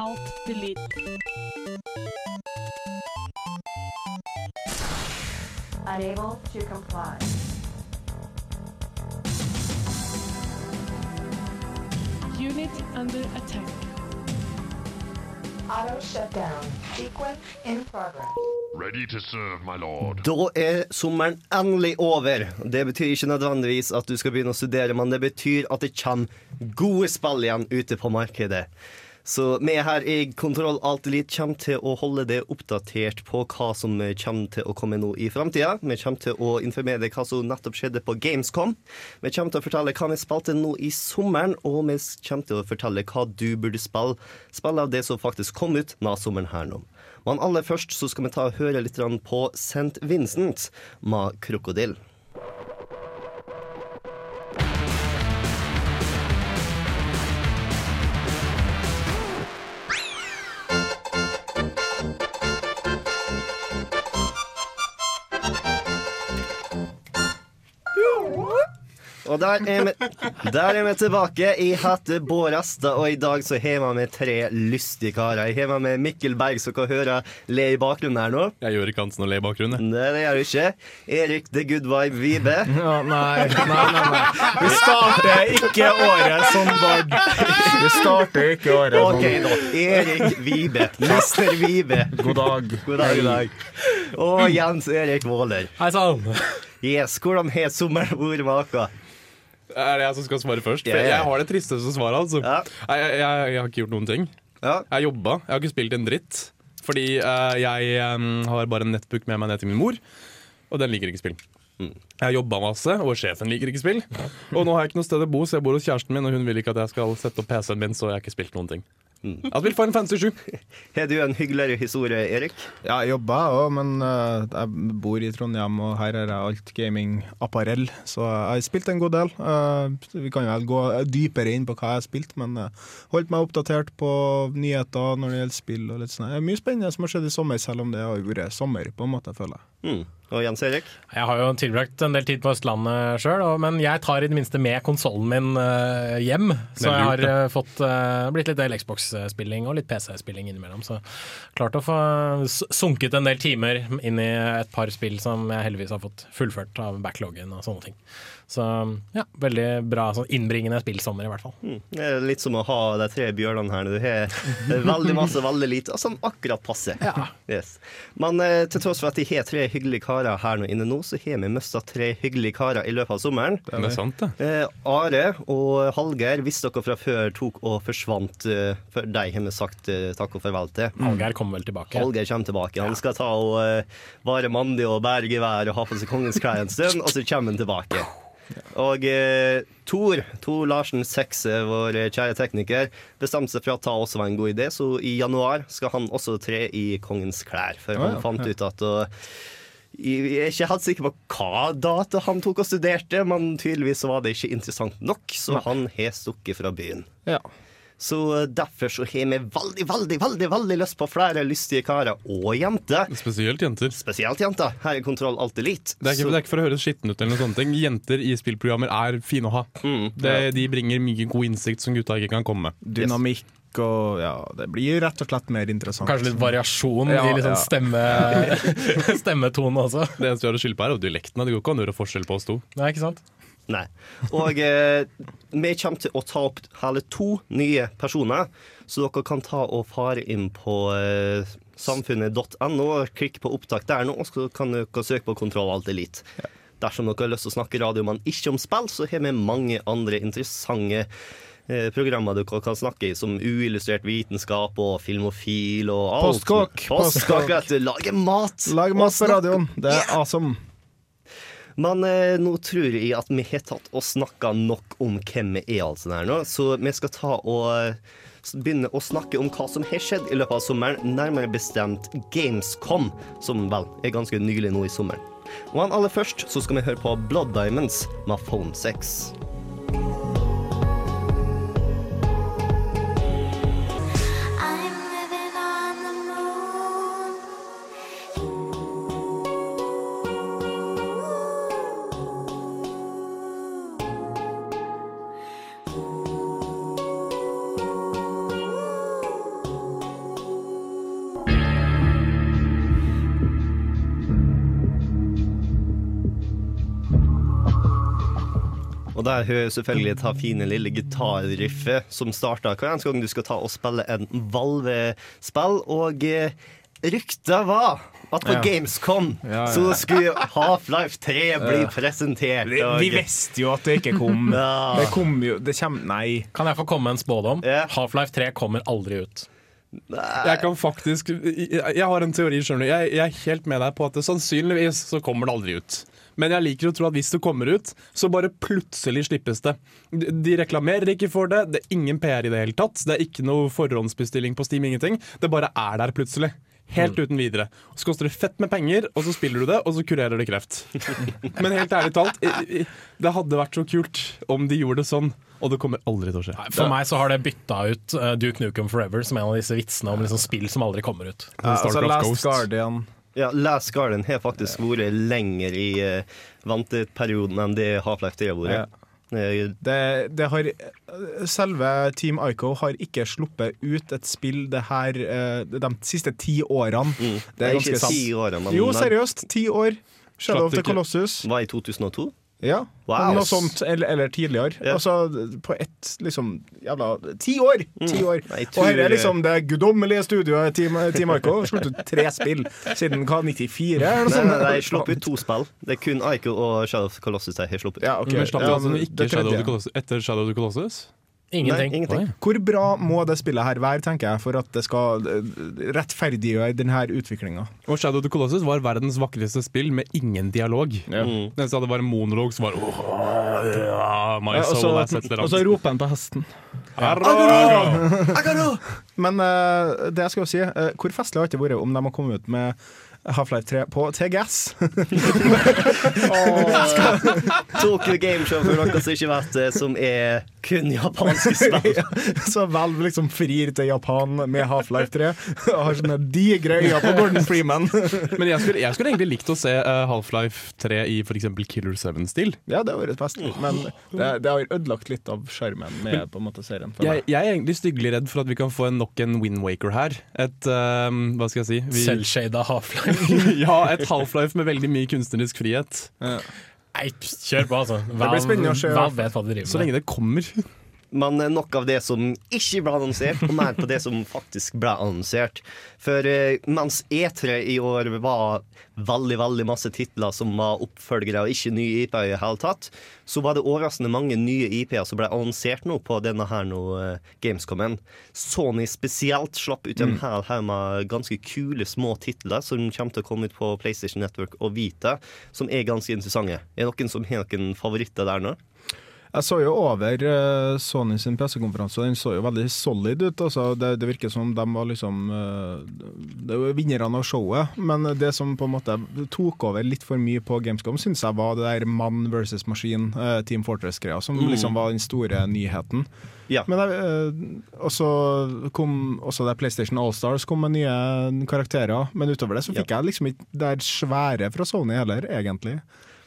Alt, delete. Unable to comply. Unit under attack. Auto shutdown. Sequence in progress. Ready to serve, my lord. Da er sommeren endelig over. Det betyr ikke nødvendigvis at du skal begynne å studere, men det betyr at det kommer gode spill igjen ute på markedet. Så vi her i Kontroll Alt Elite kommer til å holde det oppdatert på hva som kommer til å komme nå i framtida. Vi kommer til å informere deg hva som nettopp skjedde på Gamescom. Vi kommer til å fortelle hva vi spilte nå i sommeren, og vi kommer til å fortelle hva du burde spille. Spille av det som faktisk kom ut denne sommeren her nå. Men aller først så skal vi ta og høre litt på St. Vincent med 'Krokodil'. Og der er, vi, der er vi tilbake. Jeg heter Bård Asta, og i dag så har vi med tre lystige karer. Jeg har med Mikkel Berg, som kan høre le i bakgrunnen her nå. Jeg gjør ikke annet enn å le i bakgrunnen. Nei, det gjør du ikke. Erik The Good Vibe Vibe. Ja, nei, nei, nei, nei. Vi starter ikke året som Bård. Vi starter ikke året som OK, da. Erik Vibe. Mester Vibe. God dag. God dag, god dag. Og Jens Erik Våler. Hei sann! Yes, hvordan har sommeren vært med dere? Er det jeg som skal svare først? For. Jeg har det tristeste svaret, altså. Jeg, jeg, jeg har ikke gjort noen ting. Jeg har jobba. Jeg har ikke spilt en dritt. Fordi uh, jeg um, har bare en nettbook med meg ned til min mor, og den liker ikke spill. Mm. Jeg har jobba masse, og sjefen liker ikke spill. Og nå har jeg ikke noe sted å bo, så jeg bor hos kjæresten min, og hun vil ikke at jeg skal sette opp PC-en min, så jeg har ikke spilt noen ting. Mm. Jeg har spilt Final Fantasy 7. Har du en hyggeligere historie, Erik? Ja, jeg jobber òg, men uh, jeg bor i Trondheim, og her er jeg alt gaming-apparell. Så jeg har spilt en god del. Uh, vi kan jo vel gå dypere inn på hva jeg har spilt, men uh, holdt meg oppdatert på nyheter når det gjelder spill og litt sånn. Det er mye spennende som har skjedd i sommer, selv om det har vært sommer, på en måte, føler jeg. Mm. Og Jens Erik? Jeg har jo tilbrakt en del tid på Østlandet sjøl, men jeg tar i det minste med konsollen min eh, hjem. Så jeg har eh, fått eh, blitt litt del Xbox-spilling og litt PC-spilling innimellom. Så klart å få sunket en del timer inn i et par spill som jeg heldigvis har fått fullført av backloggen og sånne ting. Så ja, veldig bra sånn innbringende spillsommer i hvert fall. Mm. Det er litt som å ha de tre bjørnene her. Du har veldig masse, veldig lite, som akkurat passer. Yes. Men eh, til tross for at de har tre hyggelige karer her nå inne nå, så har vi mista tre hyggelige karer i løpet av sommeren. Det er sant, det. Eh, Are og Hallgeir, hvis dere fra før tok og forsvant eh, For de har vi sagt eh, takk og farvel til. Hallgeir kommer vel tilbake. Hallgeir kommer tilbake. Han skal ta og eh, være mandig og bære gevær og ha på seg kongens klær en stund, og så kommer han tilbake. Og eh, Tor, Tor Larsen Sekse, vår kjære tekniker, bestemte seg for at ta også var en god idé, så i januar skal han også tre i kongens klær. For han han ja. fant ut at og, jeg er ikke helt sikker på hva data han tok og studerte, men tydeligvis var det ikke interessant nok, så han har stukket fra byen. Ja. Så derfor så har vi veldig, veldig, veldig veldig lyst på flere lystige karer og jenter. Spesielt jenter. Spesielt jenter. Her er Kontroll alltid litt. Det er, ikke, det er ikke for å høres skitten ut, eller noe sånt. ting. Jenter i spillprogrammer er fine å ha. Mm. Det, de bringer mye god innsikt som gutta ikke kan komme med. Dynamikk og ja, det blir rett og slett mer interessant. Kanskje litt variasjon Ja, i liksom ja. stemme, stemmetone også. Det eneste vi har å skylde på, er dialekten. Det går ikke an å gjøre forskjell på oss to. Nei, ikke sant? Nei. Og eh, vi kommer til å ta opp hele to nye personer, så dere kan ta og fare inn på eh, samfunnet.no og klikke på opptak der nå, så kan dere søke på Kontroll Alt Elite. Dersom dere har lyst til å snakke radio, men ikke om spill, så har vi mange andre interessante eh, programmer dere kan snakke i, som uillustrert vitenskap og filmofil og alt. Postkokk. Postkokk, vet du. Lage mat. Lag mat på radioen. Det er awesome. Men eh, nå tror jeg at vi har tatt og snakka nok om hvem vi er, altså der nå. Så vi skal ta og eh, begynne å snakke om hva som har skjedd i løpet av sommeren. Nærmere bestemt Gamescom, som vel er ganske nylig nå i sommeren. Og aller først så skal vi høre på Blood Diamonds med Phone 6. Og der hører jeg selvfølgelig ta fine lille gitarriffet som starter hver eneste gang du skal ta og spille en Valve-spill. Og eh, ryktet var at på Ja. Gamescom Ja, ja. så skulle Half-Life 3 bli presentert. Vi, vi visste jo at det ikke kom. Ja. Det kom jo Det kommer Nei. Kan jeg få komme med en spådom? Ja. Half-Life 3 kommer aldri ut. Jeg kan faktisk jeg har en teori, skjønner du. Jeg, jeg er helt med deg på at det sannsynligvis så kommer det aldri ut. Men jeg liker å tro at hvis det kommer ut, så bare plutselig slippes det. De reklamerer ikke for det, det er ingen PR i det hele tatt. Det er ikke noe forhåndsbestilling på Steam, ingenting. Det bare er der plutselig. Helt uten videre. Så koster det fett med penger, og så spiller du det, og så kurerer det kreft. Men helt ærlig talt, det hadde vært så kult om de gjorde det sånn. Og det kommer aldri til å skje. For meg så har det bytta ut uh, Duke Nukem Forever som en av disse vitsene om liksom spill som aldri kommer ut. Ja, altså, Last Ghost. Guardian. Ja, Last Garden har faktisk vært lenger i uh, venteperioden enn det Half-Life 3 har vært. Eh, Det, det har, selve Team Ico har ikke sluppet ut et spill det her eh, de siste ti årene. Det Mm. det er er ganske ikke sant. ti årene, men Jo, seriøst. Ti år. Shadow of the det. Colossus. var i 2002. Ja, Wow. noe sånt. Eller, eller tidligere. Ja. Altså på ett liksom Jævla Ti år! Ti år. Jeg Og her er liksom det guddommelige studioet Team, Team Ico. Sluttet ut tre spill siden hva, 94? Eller noe Nei, sånt? nei, de slapp ut to spill. Det er kun Ico og Shadow of the Colossus de har sluppet ut. Ja, okay. Men slapp Ja, altså ikke Shadow of the. Colossus, etter Shadow of the Colossus? Ingenting. Nei, ingenting. Hvor bra må det spillet her være, tenker jeg, for at det skal eh, rettferdiggjøre denne utviklinga? Shadow of the Colossus var verdens vakreste spill med ingen dialog. Ja. Mm. Den sa det var en monolog som var oh, yeah, My Ja, og soul så- has og så roper han på hesten. Arro! Men uh, det jeg skal jo si, uh, hvor festlig har det ikke vært om de har kommet ut med Half-Life 3 på TGS? Tokyo Game Show, for dere som ikke vet det, som er kun japanske spill. Så Valve liksom frir til Japan med Half-Life 3 og har sånne digre øyne på Gordon Freeman. Men jeg skulle, jeg skulle egentlig likt å se eh, Half-Life 3 i f.eks. Killer 7-stil. Ja, det har vært best, men det, det har ødelagt litt av sjarmen med på en måte serien. for Jeg, meg. jeg er egentlig styggelig redd for at vi kan få en nok en Windwaker her. Et eh, Hva skal jeg si? Vi, Selvshada Half-Life. ja, et Half-Life med veldig mye kunstnerisk frihet. Nei, kjør på, altså. Det blir spennende å se. Valve vet hva de driver Så lenge det kommer. Men nok av det som ikke ble annonsert, og mer på det som faktisk ble annonsert. For eh, mens E3 i år var veldig veldig masse titler som var oppfølgere og ikke nye IP-er i det hele tatt, så var det overraskende mange nye IP-er som ble annonsert nå på denne her nå, eh, Gamescomen. Sony spesielt slapp ut en hel haug med ganske kule små titler som kommer til å komme ut på PlayStation Network og Vita, som er ganske interessante. Er det noen som har noen favoritter der nå? Jeg så jo over uh, Sony sin pressekonferanse, og den så jo veldig solid ut. Altså. Det, det virker som de var liksom eh, Det var vinnerne av showet, men det som på en måte tok over litt for mye på Gamescom, syns jeg var det der mann versus maskin, eh, Team Fortress-greia, som liksom var den store nyheten. Ja. Men eh, også kom også der PlayStation Allstars kom med nye karakterer, men utover det så fikk jeg liksom ikke det svære fra Sony heller, egentlig.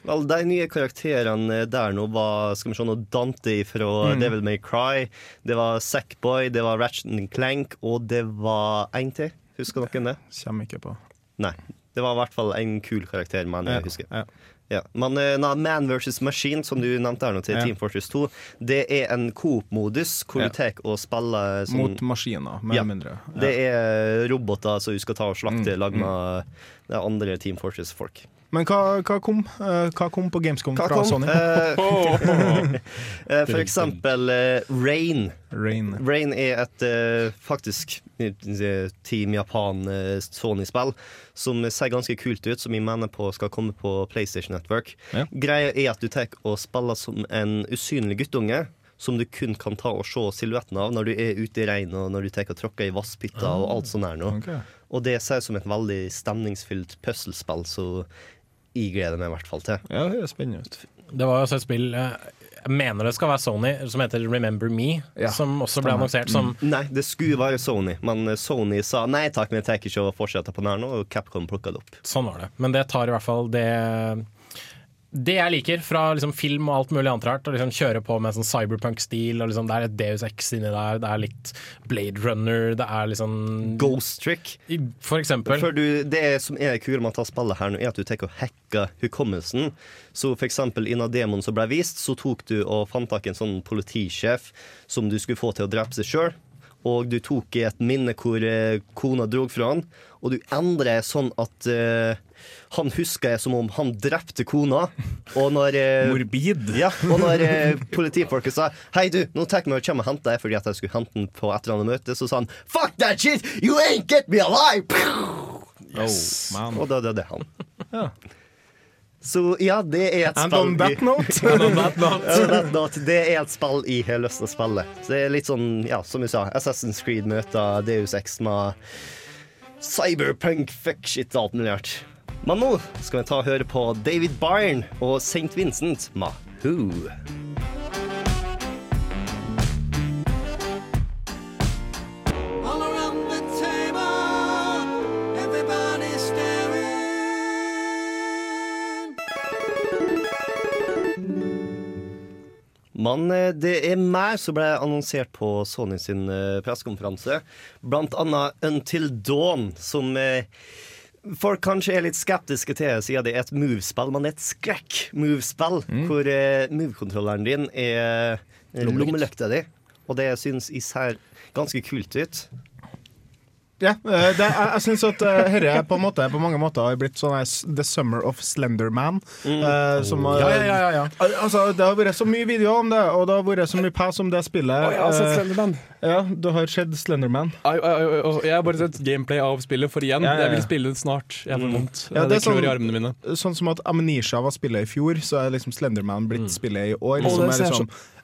Vel, De nye karakterene der nå var skal vi se, noe Dante fra Devil May Cry. Det var Sackboy, det var Ratchet Clank, og det var én til. Husker noen det? Kommer ikke på. Nei. Det var i hvert fall en kul karakter, men jeg husker. Ja. Ja. Men na, Man versus Machine, som du nevnte her nå til Ja. Team Fortress 2, det er en coop-modus hvor du tar og spiller som Mot maskiner, mer eller mindre. Det er roboter som du skal ta og slakte Mm, lag med de andre Team Fortress-folk. Men hva, hva, kom? Eh, hva kom på Gamescom Hva fra kom? Sony? Eh, eh, for eksempel Rain. Rain. Rain er et faktisk Team Japan eh, Sony-spill som ser ganske kult ut, som jeg mener på skal komme på PlayStation Network. Ja. Greia er at du tar og spiller som en usynlig guttunge. Som du kun kan ta og se silhuetten av når du er ute i regnet og når du tar og tråkker i vasspytter og alt sånt her nå. Okay. Og det ser ut som et veldig stemningsfylt puslespill, så jeg gleder meg i hvert fall til. Ja, det er spennende ut. Det var jo også et spill eh, Jeg mener det skal være Sony, som heter Remember Me. Ja, som også ble annonsert som Nei, det skulle være Sony, men Sony sa nei takk, vi tar ikke å fortsette på den her nå, og Capcom plukka det opp. Sånn var det. Men det tar i hvert fall det det jeg liker fra liksom film og alt mulig annet rart, å liksom kjøre på med sånn cyberpunk-stil, og liksom det er et Deus Ex inni der, det er litt Blade Runner, det er liksom Ghost trick. For eksempel. For du, det som er kult med å ta spillet her nå, er at du tar og hacker hukommelsen. Så for eksempel innen en som ble vist, så tok du og fant tak i en sånn politisjef som du skulle få til å drepe seg sjøl. Og du tok i et minne hvor eh, kona drog fra han, og du endrer sånn at eh, han husker som om han drepte kona. Og når eh, Morbid. ja, og når eh, politifolket sa Hei du, nå tar jeg meg og kommer og henter deg fordi at jeg skulle hente den på et eller annet møte, så sa han Fuck that shit! You ain't get me alive! Oh. Og da døde han. Ja. Så ja, det er et And spill on that note on that note, Det er et spill jeg har lyst til å spille. Så det er litt sånn, ja, som vi sa, Assassin's Creed møter Deus Ex med cyberpunk, fuck shit og alt mulig rart. Men nå skal vi ta og høre på David Byrne og St. Vincent med Who. Men eh, det er mer som ble annonsert på Sony sin eh, pressekonferanse. Blant annet Until Dawn, som eh, folk kanskje er litt skeptiske til, siden det er et move-spill. Men det er et skrekk-move-spill, hvor eh, move-kontrolleren din er eh, lommelykta di. Og det syns ser ganske kult ut. Ja, eh, det, jeg, jeg syns at dette på, måte, på mange måter har blitt sånn The Summer of Slenderman. eh, som, har- Ja, ja, ja, ja, ja. Altså, det har vært så mye videoer om det, og det har vært så mye pass om det spillet. Å, jeg har sett Eh, Slenderman. ja, du har sett Slenderman. I, I, I, Jeg har bare sett gameplay av spillet, for igjen, Ja, ja, ja. jeg vil spille det snart. Jeg får vondt. Ja, det, det klør sånn- i armene mine. Sånn som at Amnesia var spillet i fjor, så er liksom Slenderman blitt spillet i år. Å, som det er ser liksom, eh,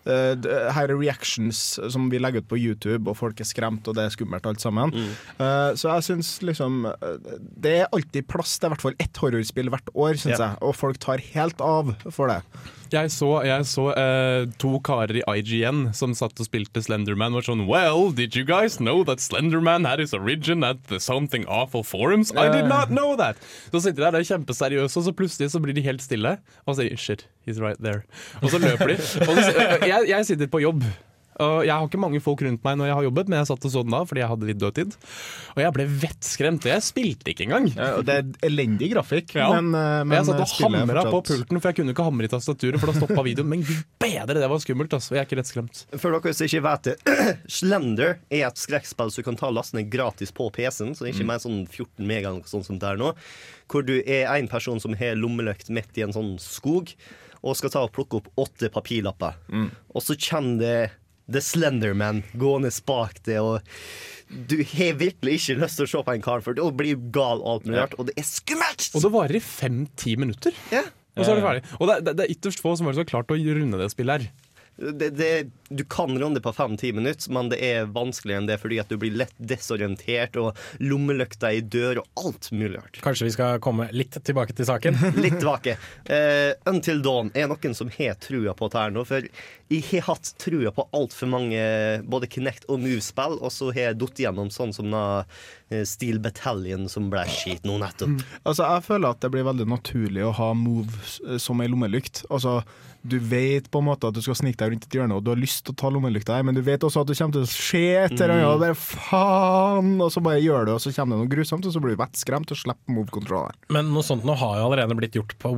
her er reactions som vi legger ut på YouTube, og folk er skremt, og det er skummelt alt sammen. Eh, så jeg syns liksom eh, Det er alltid plass til i hvert fall ett horrorspill hvert år, syns Ja. jeg, og folk tar helt av for det. Jeg så, jeg så uh, to karer i IGN som satt og spilte Slenderman og sånn Well, did you guys know that Slenderman had his origin at the Something Awful Forums? I did not know that! Så sitter de der, det er kjempeseriøse, og så plutselig så blir de helt stille. Og så sier de shit, he's right there. Og så løper de. Så, jeg, jeg sitter på jobb. Og jeg har ikke mange folk rundt meg når jeg har jobbet, men jeg satt og så den da fordi jeg hadde litt dødtid. Og jeg ble vettskremt, jeg spilte ikke engang. Ja, og det er elendig grafikk, Ja. men, eh, men jeg satt og hamra på pulten, for jeg kunne ikke hamre i tastaturet, for da stoppa videoen. Men gud bedre, det var skummelt, altså. Jeg er ikke lettskremt. For dere som ikke vet det, Slender er et skrekkspill som du kan ta lastene gratis på PC-en. Så det er ikke mer sånn 14 mega eller noe som det er nå. Hvor du er en person som har lommelykt midt i en sånn skog, og skal ta og plukke opp åtte papirlapper. Og så kommer det The Slenderman gående bak det, og du har virkelig ikke lyst til å se på en kar, for blir du gal alt mulig rart, og det er skummelt! Og det varer i fem-ti minutter. Ja. Og så er det ferdig. Og det, det, det er ytterst få som har klart å runde det spillet her. Det, det, du kan runde på fem-ti minutter, men det er vanskeligere enn det fordi at du blir lett desorientert, og lommelykta i dør og alt mulig rart. Kanskje vi skal komme litt tilbake til saken. Litt tilbake. Uh, Until Dawn er noen som har trua på dette nå, for jeg har hatt trua på altfor mange både Kinect og Move-spill, og så har jeg datt gjennom sånn som da eh, Steel Battalion som ble skit nå nettopp. Altså, jeg føler at det blir veldig naturlig å ha moves eh, som ei lommelykt. Altså, du vet på en måte at du skal snike deg rundt et hjørne, og du har lyst til å ta lommelykta her, men du vet også at det kommer til å skje et eller annet, og bare faen! Og så bare gjør du, og så kommer det noe grusomt, og så blir du vettskremt og slipper move-kontrolleren. Men noe sånt nå har jo allerede blitt gjort på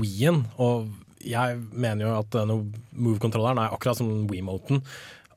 Wien, og jeg mener jo at Move-kontrolleren er akkurat som WeMoten.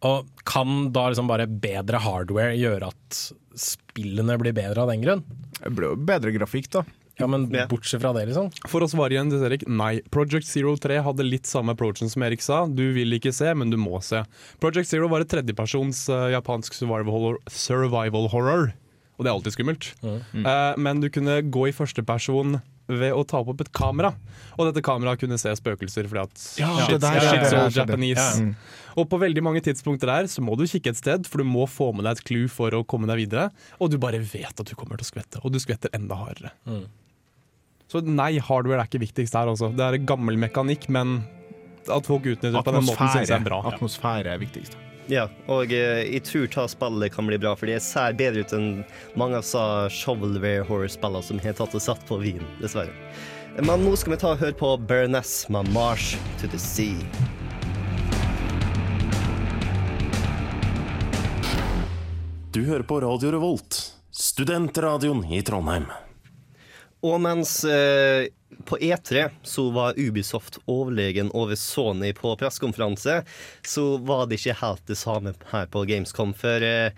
Og kan da liksom bare bedre hardware gjøre at spillene blir bedre av den grunn? Det blir jo bedre grafikk, da. Ja, men bortsett fra det, liksom. For å svare igjen til Erik, nei. Project Zero 3 hadde litt samme approachen som Erik sa. Du vil ikke se, men du må se. Project Zero var et tredjepersons uh, japansk survival horror, survival horror. Og det er alltid skummelt. Eh, men du kunne gå i førsteperson ved å ta opp et kamera. Og dette kameraet kunne se spøkelser fordi at Ja, shit, det der, ja, det all. Japanese. Ja. Og på veldig mange tidspunkter der så må du kikke et sted, for du må få med deg et clue for å komme deg videre. Og du bare vet at du kommer til å skvette, og du skvetter enda hardere. Så nei, hardware er ikke viktigst her, altså. Det er gammel mekanikk, men at folk utnytter det på den måten, synes jeg er bra. Atmosfære er viktigst. Ja, og eh, jeg tror ta spillet kan bli bra, for det ser bedre ut enn mange av shovelware horror-spillene som har tatt og satt på Wien, dessverre. Men nå skal vi ta og høre på Burness med 'Marsh to the Sea'. Du hører på Radio Revolt, studentradioen i Trondheim. Og mens eh, på E3 så var Ubisoft overlegen over Sony på pressekonferanse, så var det ikke helt det samme her på Gamescom. For eh,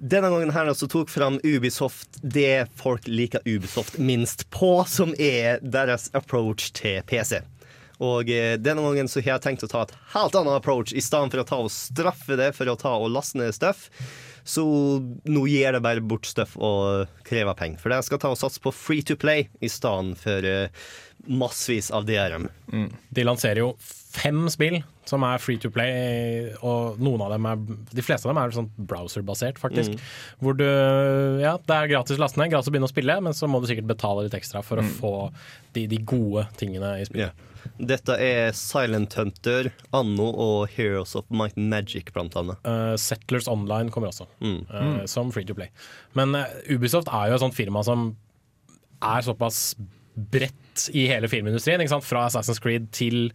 denne gangen her så tok fram Ubisoft det folk liker Ubisoft minst på, som er deres approach til PC. Og eh, denne gangen så har jeg tenkt å ta et helt annet approach. I stedet for å ta og straffe det for å ta og laste ned stuff, så nå gir det bare bort støff og krever penger. For jeg skal ta og satse på free to play i stedet for eh, massevis av DRM. De lanserer jo fem spill som er free to play, og noen av dem er De fleste av dem er sånn browser-basert, faktisk. Hvor du Ja, det er gratis å laste ned, gratis å begynne å spille, men så må du sikkert betale litt ekstra for å få de, de gode tingene i spillet. Dette er Silent Hunter, Anno og Heroes of Might Magic, blant annet. Uh, Settlers Online kommer også, Mm. uh, som free to play. Men uh, Ubisoft er jo et sånt firma som er såpass bredt i hele filmindustrien. Fra Assassin's Creed til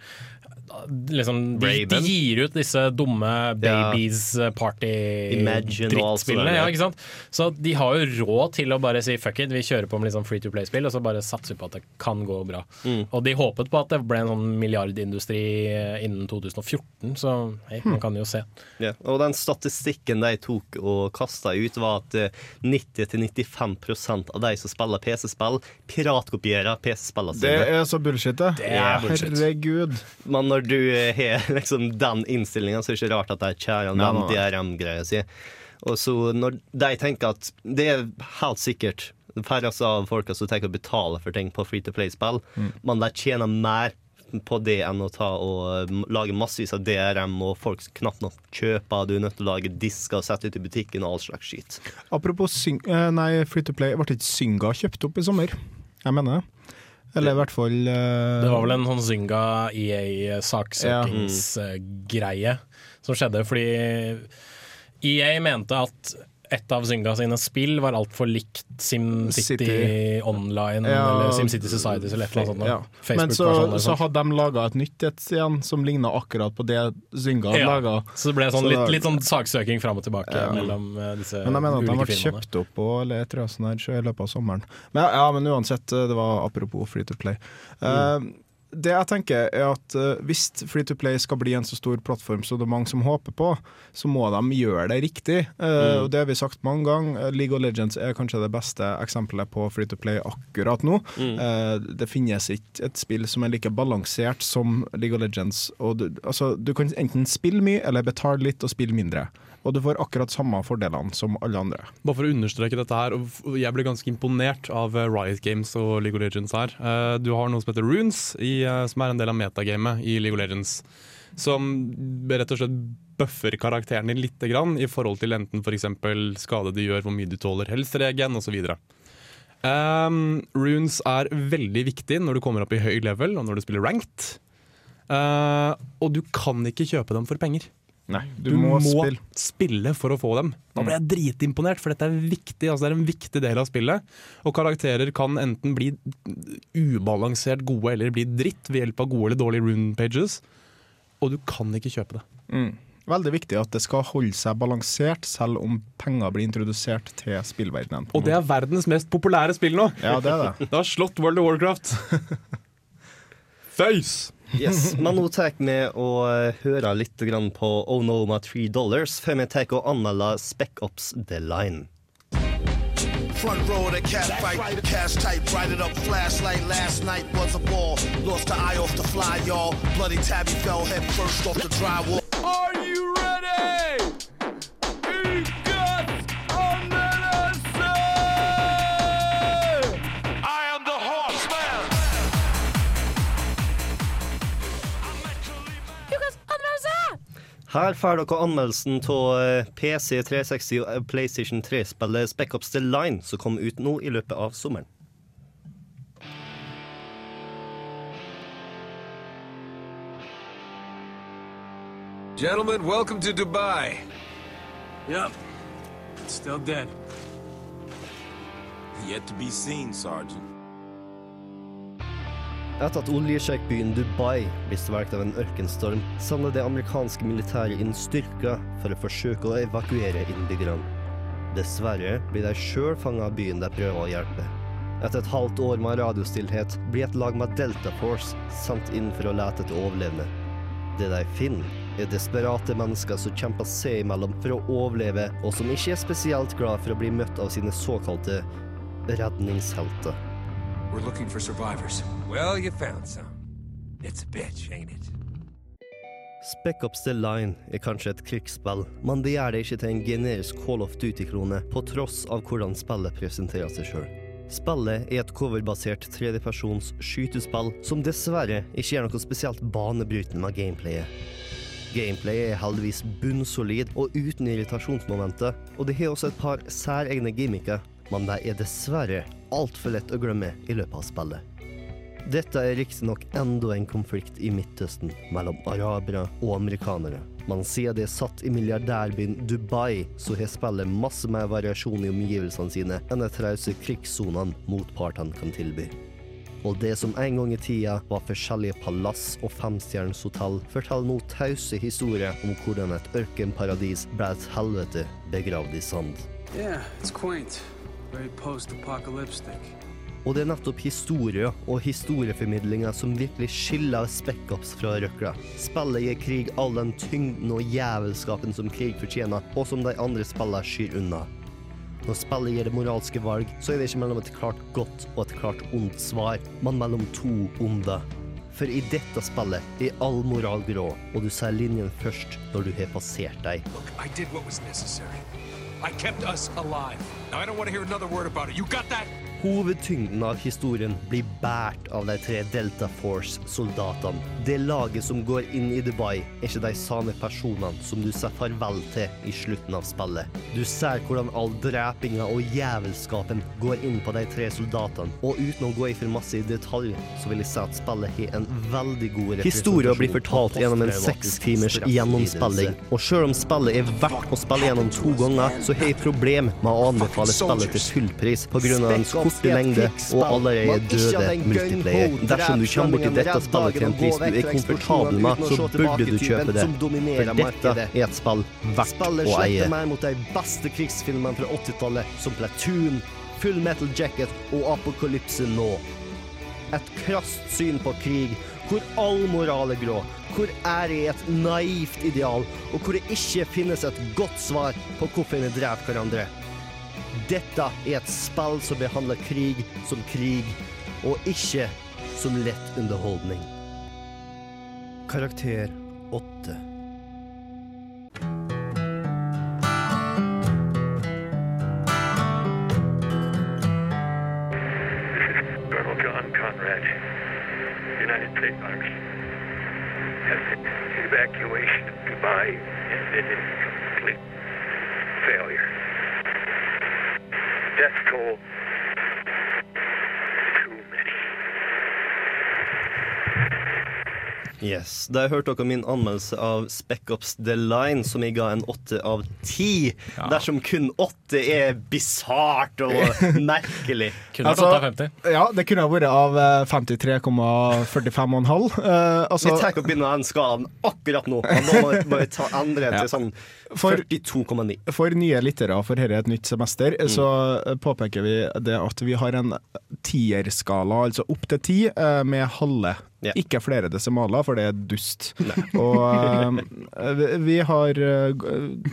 liksom, de, de gir ut disse dumme babies Imagine og alt sånt party-drittspillene. ja. Ja, ikke sant? Så de har jo råd til å bare si fuck it, vi kjører på med litt sånn free to play-spill, og så bare satser vi på at det kan gå bra. Mm. Og de håpet på at det ble en sånn milliardindustri uh, innen 2014, så hei, man kan jo se. Ja. Og den statistikken de tok og kasta ut, var at eh, 90-95% av de som spiller PC-spill, piratkopierer PC-spillene Det er så bullshit, det. Det er bullshit. Herregud. Men når du eh, har liksom den innstillinga, så er det ikke rart at de kjører den. DRM-greia si. Og så når de tenker at Det er helt sikkert færreste av folka som tenker å betale for ting på free to play-spill, Mm. men de tjener mer på det enn å ta og eh, lage massevis av DRM, og folk knapt nok kjøper. Du er nødt til å lage disker og sette ut i butikken og all slags skitt. Apropos syng... eh, Nei, Free to Play. Ble ikke Synga kjøpt opp i sommer? Jeg mener det. Eller i hvert fall uh, Det var vel en sånn Zynga EA-saksøkingsgreie som skjedde fordi EA mente at et av Zynga sine spill var altfor likt SimCity City. Online Ja. eller SimCity Societies eller et eller annet sånt. ja. Men så, Facebook-versjonen så hadde de laga et nytt et igjen, som ligna akkurat på det Zynga hadde Ja. laga. Så det ble sånn Så litt, litt sånn saksøking fram og tilbake Ja. mellom ulike firmaene Men jeg mener at de ble kjøpt opp og, eller et eller annet i løpet av sommeren. Men, ja, ja, men uansett, eh, det var apropos free to play. Eh, det jeg tenker er at eh, Hvis free to play skal bli en så stor plattform som det er mange som håper på, så må de gjøre det riktig. Eh, og Det har vi sagt mange ganger. League of Legends er kanskje det beste eksempelet på free to play akkurat nå. Eh, det finnes ikke et spill som er like balansert som League of Legends. Og du, altså, du kan enten spille mye eller betale litt og spille mindre. Og du får akkurat samme fordelene som alle andre. Bare for å understreke dette her, og jeg ble ganske imponert av eh, Riot Games og League of Legends her. Eh, Du har noe som heter Runes, eh, som er en del av metagamet i League of Legends. Som rett og slett bøffer karakteren din litt i forhold til enten f.eks. skade de gjør, hvor mye du tåler helseregen osv. Um, runes er veldig viktig når du kommer opp i høy level og når du spiller ranked. Uh, og du kan ikke kjøpe dem for penger. Nei, Du, må, spille. for å få dem. Da ble jeg dritimponert, for dette er viktig. Altså det er en viktig del av spillet. Og karakterer kan enten bli ubalansert gode eller bli dritt ved hjelp av gode eller dårlige rune pages. Og du kan ikke kjøpe det. Mm. Veldig viktig at det skal holde seg balansert, selv om penger blir introdusert til spillverdenen. Og det er verdens mest populære spill nå! Ja, det er det. Det har slått World of Warcraft. Face! Yes, Men nå tar vi og hører høre litt på Oh No My Three Dollars før vi tar og anmelder Spec Ops The Line. Front row of the cat fight, cash type, write it up, flashlight. Last night was a ball, lost the eye off the fly, y'all. Bloody tabby fell head first off the drywall. Her får dere anmeldelsen av PC 360 og PlayStation 3-spillet Speckups Ops The Line, som kom ut nå i løpet av sommeren. Gentlemen, welcome to Dubai. Yep. Still dead. Yet to be seen, Sergeant. Etter at oljesjeikbyen Dubai blir svelget av en ørkenstorm, sender det amerikanske militæret inn styrker for å forsøke å evakuere innbyggerne. Dessverre blir de sjøl fanga av byen de prøver å hjelpe. Etter et halvt år med radiostillhet blir et lag med Delta Force sendt inn for å lete etter overlevende. Det de finner, er desperate mennesker som kjemper seg imellom for å overleve, og som ikke er spesielt glad for å bli møtt av sine såkalte redningshelter. We're looking for survivors. Well, you found some. It's a bitch, ain't it? Spec Ops The Line er kanskje et krigsspill, men det gjør det ikke til en generisk Call of Duty-krone, på tross av hvordan spillet presenterer seg sjøl. Spillet er et coverbasert tredjepersons skytespill som dessverre ikke gjør noe spesielt banebrytende med gameplayet. Gameplayet er heldigvis bunnsolid og uten irritasjonsmomenter, og det har også et par særegne gimmicker, men de er dessverre altfor lett å glemme i løpet av spillet. Dette er riktignok enda en konflikt i Midtøsten mellom arabere og amerikanere. Men siden det er satt i milliardærbyen Dubai, så har spillet masse mer variasjon i omgivelsene sine enn de trause krigssonene motpartene kan tilby. Og det som en gang i tida var forskjellige palass og femstjerners hotell, forteller nå tause historier om hvordan et ørkenparadis ble et helvete begravd i sand. Yeah, it's quaint. Very post-apocalyptic. Og det er nettopp historie og historieformidlinga som virkelig skiller Spec-Ops fra røkla. Spillet gir krig all den tyngden og jævelskapen som krig fortjener, og som de andre spillene skyr unna. Når spillet gir det moralske valg, så er det ikke mellom et klart godt og et klart ondt svar, men mellom to onde. For i dette spillet er all moral grå, og du ser linjen først når du har passert deg. I did what was necessary. I kept us alive. Now I don't want to hear another word about it. You got that? Hovedtyngden av historien blir båret av de tre Delta Force-soldatene. Det laget som går inn i Dubai, er ikke de samme personene som du sier farvel til i slutten av spillet. Du ser hvordan all drepinga og jævelskapen går inn på de tre soldatene, og uten å gå i for masse i detalj, så vil jeg si at spillet har en veldig god representasjon. Historia blir fortalt gjennom en seks timers gjennomspilling, og selv om spillet er verdt å spille gjennom to ganger, så har jeg problem med å anbefale spillet til fullpris pga. dens korte lengde og allerede døde multiplayer. Dersom du kommer borti dette spillet til en pris du er komfortabel med, så burde du kjøpe det. For dette er et spill verdt å eie. mer mot de beste krigsfilmene fra 80-tallet, som Platoon, Full Metal Jacket og Apokalypse nå. Et krast syn på krig, hvor all moral er grå, hvor ære er et naivt ideal, og hvor det ikke finnes et godt svar på hvorfor vi dreper hverandre. Dette er et spill som behandler krig som krig, og ikke som lett underholdning. Karakter 8. Colonel John Conrad, United States Army. Has the evacuation of Dubai ended in complete failure. Death toll Yes. Da hørte dere min anmeldelse av Spec Ops The Line, som jeg ga en åtte av ti. Dersom kun åtte er bisart og merkelig. kunne Altså, Ja, det kunne ha vært av eh, 53,45,5. Uh, altså, Vi tar ikke begynne med den skalaen akkurat nå. Men Nå må vi- bare ta endre Ja. til sånn For- 42,9. For nye lyttere, for dette er et nytt semester, så eh, påpeker vi det at vi har en tierskala, altså opp til ti, eh, med halve. Ikke flere desimaler, for det er dust. Og uh, vi- vi har uh,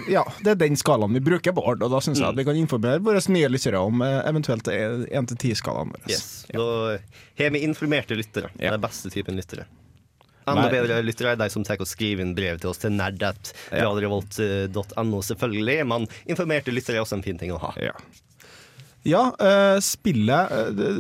Ja, det er den skalaen vi bruker, Bård, og da syns jeg at vi kan informere våre nye lyttere om uh, eventuelt 1-10-skalaen vår. Yes. Da har vi informerte lyttere. Den beste typen lyttere. Enda Nei. bedre lyttere er de som tar og skriver inn brev til oss til nerdat.radiorevolt.no, selvfølgelig. Men informerte lyttere er også en fin ting å ha. Ja, eh, spillet uh, det,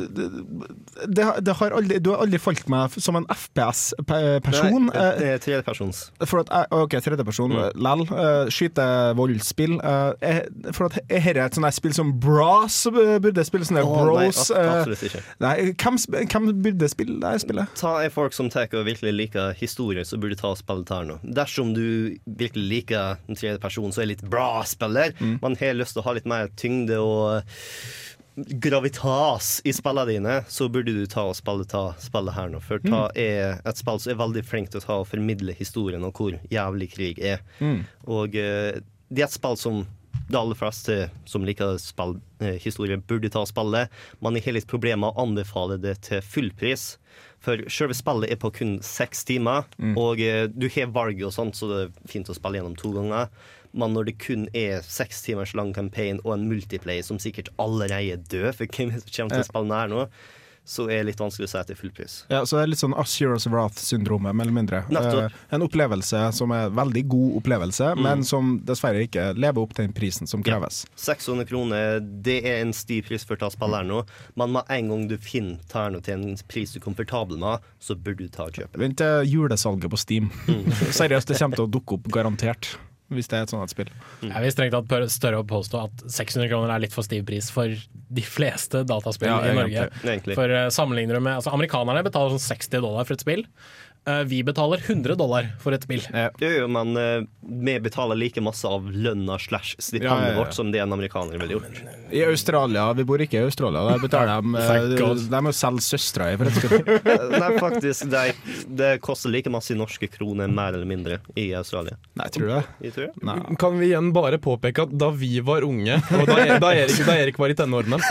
det, det, har aldri, Du har aldri falt meg som en FPS-person. Nei, det er tredjepersons. For at ok, tredjeperson, mm. lell. Uh, Skytevoldsspill. Uh, for at dette er et sånt spill som Bras burde spille. Sånne oh, nei, bros. eh, absolutt ikke. nei, hvem, hvem burde spille det spillet? Ta er folk som tar og virkelig liker historie, så burde ta og spille Terno. Dersom du virkelig liker en tredje person, så er litt bra spiller. Man har lyst til å ha litt mer tyngde og gravitas i spillene dine, så burde du ta og spille ta spillet her nå. For ta er et spill som er veldig flink til å ta og formidle historien og hvor jævlig krig er. Mm. Og eh, det er et spill som de aller fleste som liker spill, eh, historie, burde ta og spille. Man har litt problemer med å anbefale det til fullpris. For selve spillet er på kun seks timer, Mm. og eh, du har valget og sånt, så det er fint å spille gjennom to ganger. Men når det kun er seks timers lang campaign og en multiplayer som sikkert allerede er død, for hvem som kommer til Ja. å spille den her nå, så er det litt vanskelig å si at det er fullpris. Ja, så det er litt sånn Us Wrath-syndromet, mer eller mindre. Eh, en opplevelse som er veldig god opplevelse, Mm. men som dessverre ikke lever opp til den prisen som kreves. 600 kroner, det er en stiv pris for å ta spill her nå, men med en gang du finner Terno til en pris du er komfortabel med, så burde du ta og kjøpe. Vent til julesalget på Steam. Mm. Seriøst, det kommer til å dukke opp garantert. Hvis det er et sånt spill. spill. Jeg vil strengt tatt større å påstå at 600 kroner er litt for stiv pris for de fleste dataspill Ja, i Norge. Egentlig. For uh, sammenligner du med altså, Amerikanerne betaler sånn 60 dollar for et spill. Eh, vi betaler 100 dollar for et spill. Jo, jo, men uh, vi betaler like masse av lønna slash stipendet Ja, ja, ja. vårt som det en amerikaner ville gjort. I Australia, vi bor ikke i Australia, der betaler de uh, eh. De må selge søstera i for et spill. Nei, faktisk, det, det koster like masse i norske kroner, mer eller mindre, i Australia. Nei, tror du det? Jeg tror det. Kan vi igjen bare påpeke at da vi var unge, og da, da, Erik, da Erik var i tenårene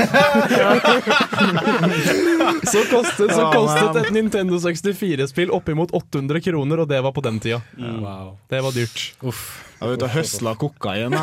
Så kostet, så kostet et Nintendo 64-spill oppimot 800 kroner, og det var på den tida. Wow. Det var dyrt. Uff. Jeg var ute og høsla kokain.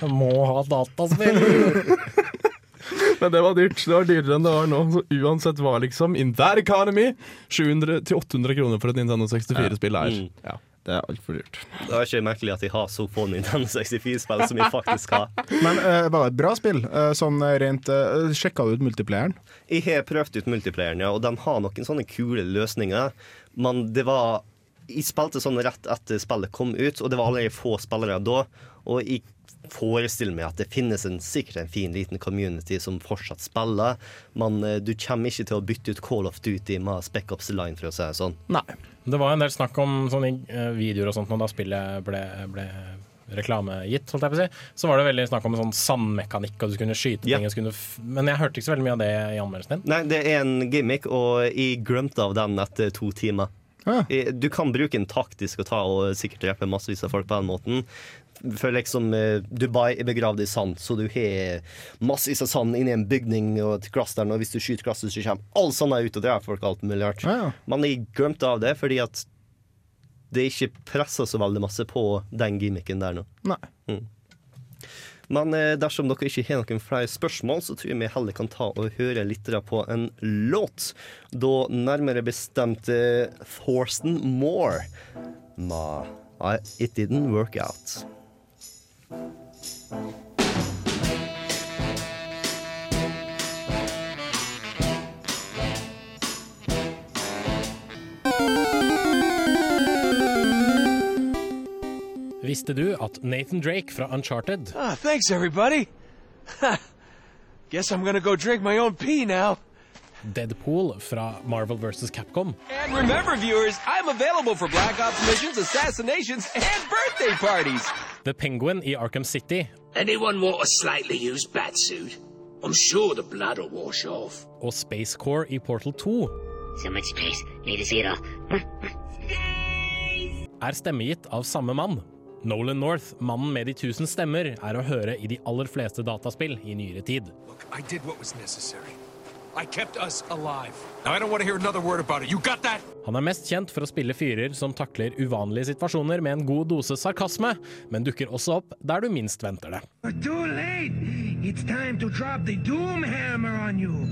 Jeg må ha dataspill! Men det var dyrt. Det var dyrere enn det var nå. Så uansett hva, liksom, in that economy 700-800 kroner for et Nintendo 64-spill er. Mm. Ja. Det er altfor dyrt. Det er ikke merkelig at de har så få Nintendo 64-spill som vi faktisk har. Men uh, var det et bra spill? Uh, sånn rent uh, Sjekka du ut multiplayeren? Jeg har prøvd ut multiplayeren, ja, og de har noen sånne kule løsninger. Men det var Jeg spilte sånn rett etter spillet kom ut, og det var allerede få spillere da. Og jeg forestiller meg at det finnes en, sikkert en fin liten community som fortsatt spiller, men eh, du kommer ikke til å bytte ut Call of Duty med Spec Ops Line, for å si det sånn. Nei. Det var en del snakk om sånne eh, videoer og sånt når da spillet ble, ble reklamegitt, holdt jeg på å si. Så var det veldig snakk om sånn sandmekanikk, og du kunne skyte Ja. ting. kunne men jeg hørte ikke så veldig mye av det i anmeldelsen din. Nei, det er en gimmick, og jeg glemte av den etter to timer. Ah. Du kan bruke den taktisk og ta og sikkert drepe massevis av folk på den måten. For liksom Dubai er begravd i sand, så du har massevis av sand inni en bygning og et glass der, og hvis du skyter glasset, så kommer all sanda ut og det er folk alt mulig rart. Ja, ja. Men jeg glemte av det fordi at det ikke presser så veldig masse på den gimmicken der nå. Nei. Mm. Men eh, dersom dere ikke har noen flere spørsmål, så tror jeg vi heller kan ta og høre litt på en låt. Da nærmere bestemt eh, Thorsten Moore Ma, I, It Didn't Work Out. Visste du at Nathan Drake fra Uncharted Ah, thanks, everybody. Guess I'm gonna go drink my own pee now. Deadpool fra Marvel vs. Capcom And remember, viewers, I'm available for Black Ops missions, assassinations, and birthday parties. The Penguin i Arkham City Anyone want a slightly used batsuit? I'm sure the blood will wash off. og Space Core i Portal 2 So much space. Need to see it all. er stemmegitt av samme mann. Nolan North, mannen med de tusen stemmer, er å høre i de aller fleste dataspill i nyere tid. I did what was necessary. I kept us alive. Now I don't want to hear another word about it. You got that? Han er mest kjent for å spille fyrer som takler uvanlige situasjoner med en god dose sarkasme, men dukker også opp der du minst venter det. We're too late. It's time to drop the Doom Hammer on you.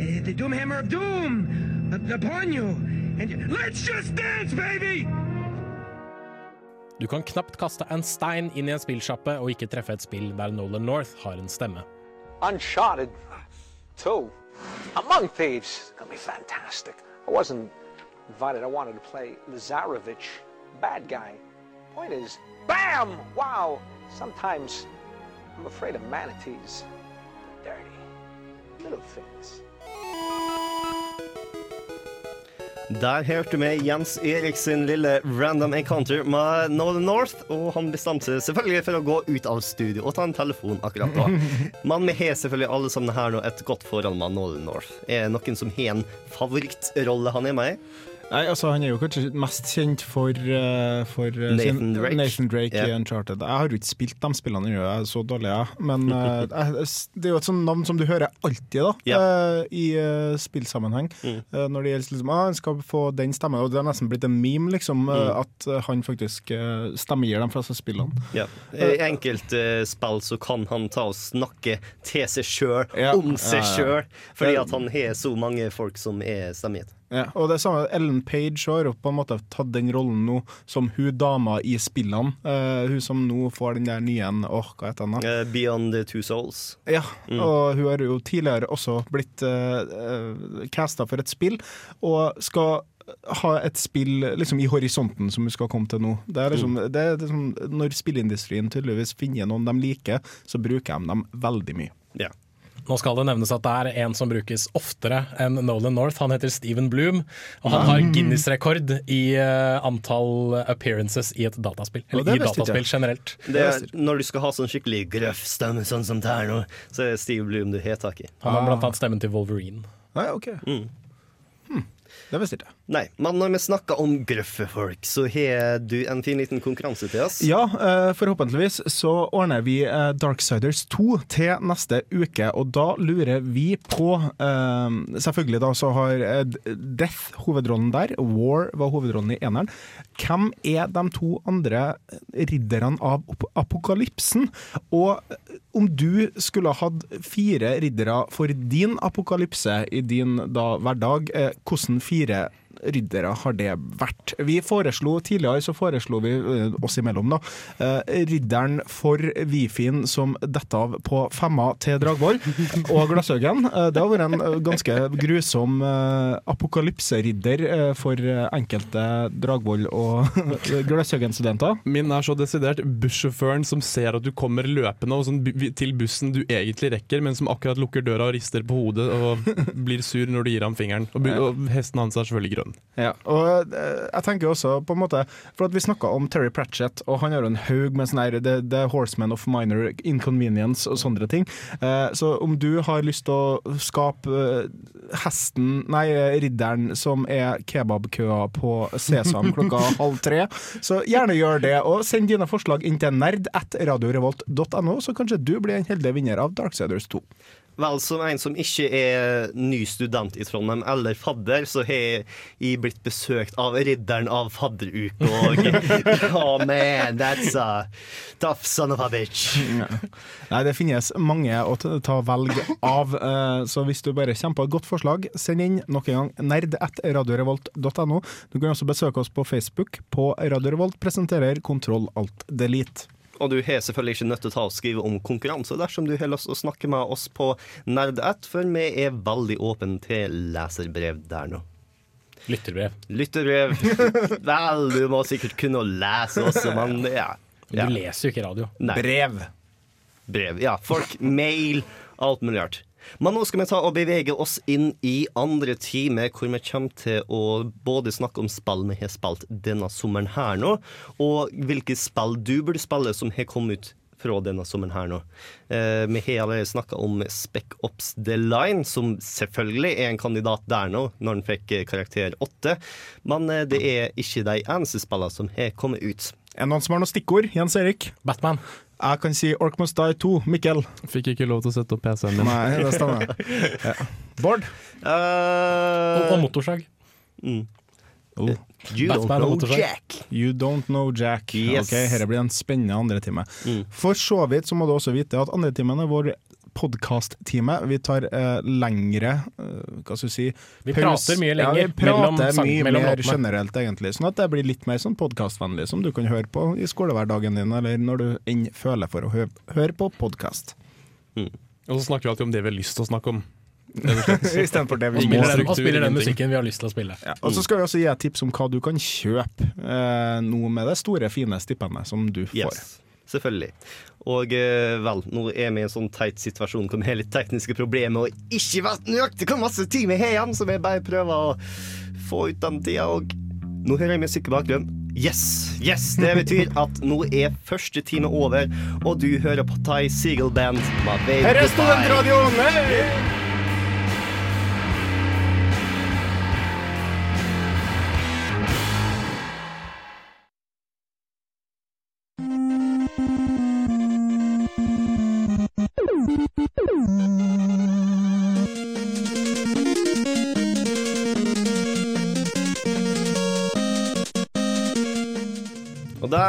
Uh, the Doom Hammer of Doom upon you. And let's just dance, baby! Du kan knapt kaste en stein inn i en spillsjappe og ikke treffe et spill der Nolan North har en stemme. Uncharted 2. Among Thieves to be fantastic. I wasn't invited. I wanted to play Lazarevich, bad guy. Point is, bam! Wow! Sometimes I'm afraid of manatees. Dirty. Little things. Der hørte vi Jens Erik sin lille random encounter med Northern North, og han bestemte seg selvfølgelig for å gå ut av studio og ta en telefon akkurat da. Men vi har selvfølgelig alle sammen her nå et godt forhold med Northern North. Er det noen som har en favorittrolle han er med i? Nei, altså Han er jo kanskje mest kjent for, uh, for eh, Nathan Drake. Nathan Drake i Uncharted. Jeg har jo ikke spilt de spillene jeg er så dårlig, jeg. Men uh, det er jo et sånt navn som du hører alltid da eh, i spillsammenheng. Mm. Når det gjelder liksom, ah, han skal få den stemmen, og det har nesten blitt en meme, liksom, Mm. at han faktisk uh, stemmegir de fleste spillene. Ja. I enkelte spill så kan han ta og snakke til seg sjøl, om seg sjøl, fordi at han har så mange folk som er stemmegitt. Ja, og det samme Ellen Page har på en måte tatt den rollen nå som hun dama i spillene. Uh, hun som nå får den der nye Åh, hva heter den? da? Uh, Beyond the Two Souls. Ja, Mm. og hun har jo tidligere også blitt uh, casta for et spill, og skal ha et spill liksom i horisonten som hun skal komme til nå. Det er liksom, Mm. det er liksom Når spillindustrien tydeligvis finner noen de liker, så bruker de dem veldig mye. Ja. Nå skal det nevnes at det er en som brukes oftere enn Nolan North. Han heter Steven Bloom, og han har Guinness-rekord i eh, antall appearances i et dataspill. Eller i ikke dataspill generelt. Det er, når du skal ha sånn skikkelig grøff stemme, sånn som det er nå, så er det Steve Bloom du har tak i. Han har blant annet stemmen til Wolverine. Nei, ok. Mm. Det visste ikke jeg. Nei, men når vi snakker om grøffe folk, så har du en fin liten konkurranse til oss. Ja, eh, forhåpentligvis så ordner vi eh, Darksiders 2 til neste uke, og da lurer vi på eh, Selvfølgelig da så har Death hovedrollen der, War var hovedrollen i eneren. Hvem er de to andre ridderne av apokalypsen? Og om du skulle ha hatt fire riddere for din apokalypse i din da hverdag, hvordan fire riddere har det vært? Vi foreslo Tidligere så foreslo vi eh, oss imellom da eh, ridderen for Wifien som detter av på femma til Dragvoll og Glasshaugen. Eh, det har vært en ganske grusom apokalypseridder for enkelte Dragvoll og Glasshaugen-studenter. Min er så desidert bussjåføren som ser at du kommer løpende og sånn, til bussen du egentlig rekker, men som akkurat lukker døra og rister på hodet og blir sur når du gir ham fingeren. Og, og hesten hans er selvfølgelig grønn. Ja, og eh, jeg tenker også på en måte For at vi snakka om Terry Pratchett, og han har en haug med sånne her The, the Horseman of Minor Inconvenience og sånne ting. Eh, så om du har lyst til å skape eh, hesten, nei, ridderen som er kebabkøa på Sesam klokka halv tre, så gjerne gjør det. Og send dine forslag inn til nerd at radiorevolt.no, så kanskje du blir en heldig vinner av Darksiders 2. Vel, som en som ikke er ny student i Trondheim eller fadder, så har jeg blitt besøkt av ridderen av fadderuke og Oh man, that's a tough son of a bitch. Nei, det finnes mange å ta ta velg av, eh, så hvis du bare kommer på et godt forslag, send inn nok en gang nerd.radiorevolt.no. Du kan også besøke oss på Facebook på Radio Revolt presenterer Kontroll alt delete. Og du har selvfølgelig ikke nødt til å ta og skrive om konkurranse dersom du har lyst til å snakke med oss på Nerd1, for vi er veldig åpne til leserbrev der nå. Lytterbrev. Lytterbrev. Vel, du må sikkert kunne å lese også, men ja. Du leser jo ikke radio. Nei. Brev. Brev. Ja, folk, mail, alt mulig rart. Men nå skal vi ta og bevege oss inn i andre time, hvor vi kommer til å både snakke om spill vi har spilt denne sommeren her nå, og hvilke spill du burde spille som har kommet ut fra denne sommeren her nå. Eh, vi har allerede snakka om Spec Ops The Line, som selvfølgelig er en kandidat der nå, når den fikk eh, karakter 8. Men eh, det er ikke de eneste spillene som har kommet ut. Er det noen som har noen stikkord? Jens Erik? Batman. Jeg kan si Ork Must Die 2. Mikkel? Fikk ikke lov til å sette opp PC-en min. Nei, det stemmer. Ja. Bård? Og, og motorsag. Mm. Oh. You Batman don't know motorsag. Jack. You don't know Jack. Yes. Ok, Dette blir en spennende andre time. For så vidt så må du også vite at andre timen er vår podkast-time. Vi tar eh, lengre eh, Hva skal vi si Vi paus- prater mye Ja, vi prater mellom sang- mye mellom mer låtene. generelt, egentlig. Sånn at det blir litt mer sånn podkastvennlig, som du kan høre på i skolehverdagen din, eller når du enn føler for å hø høre på podkast. Og så snakker vi alltid om det vi har lyst til å snakke om. Istedenfor det Og vi spiller, må. den, og spiller den musikken vi har lyst til å spille. Ja, og så skal vi også gi et tips om hva du kan kjøpe eh, nå med det store, fine stipendet som du får. Yes, selvfølgelig. Og eh, vel, nå er vi i en sånn teit situasjon hvor vi har litt tekniske problemer og ikke vet nøyaktig hvor masse tid vi har igjen, så vi bare prøver å få ut den tida Og Nå hører jeg musikk i bakgrunnen. Yes! yes, Det betyr at nå er første time over, og du hører på Thai Seagull Band. Her er studentradioen! Hei!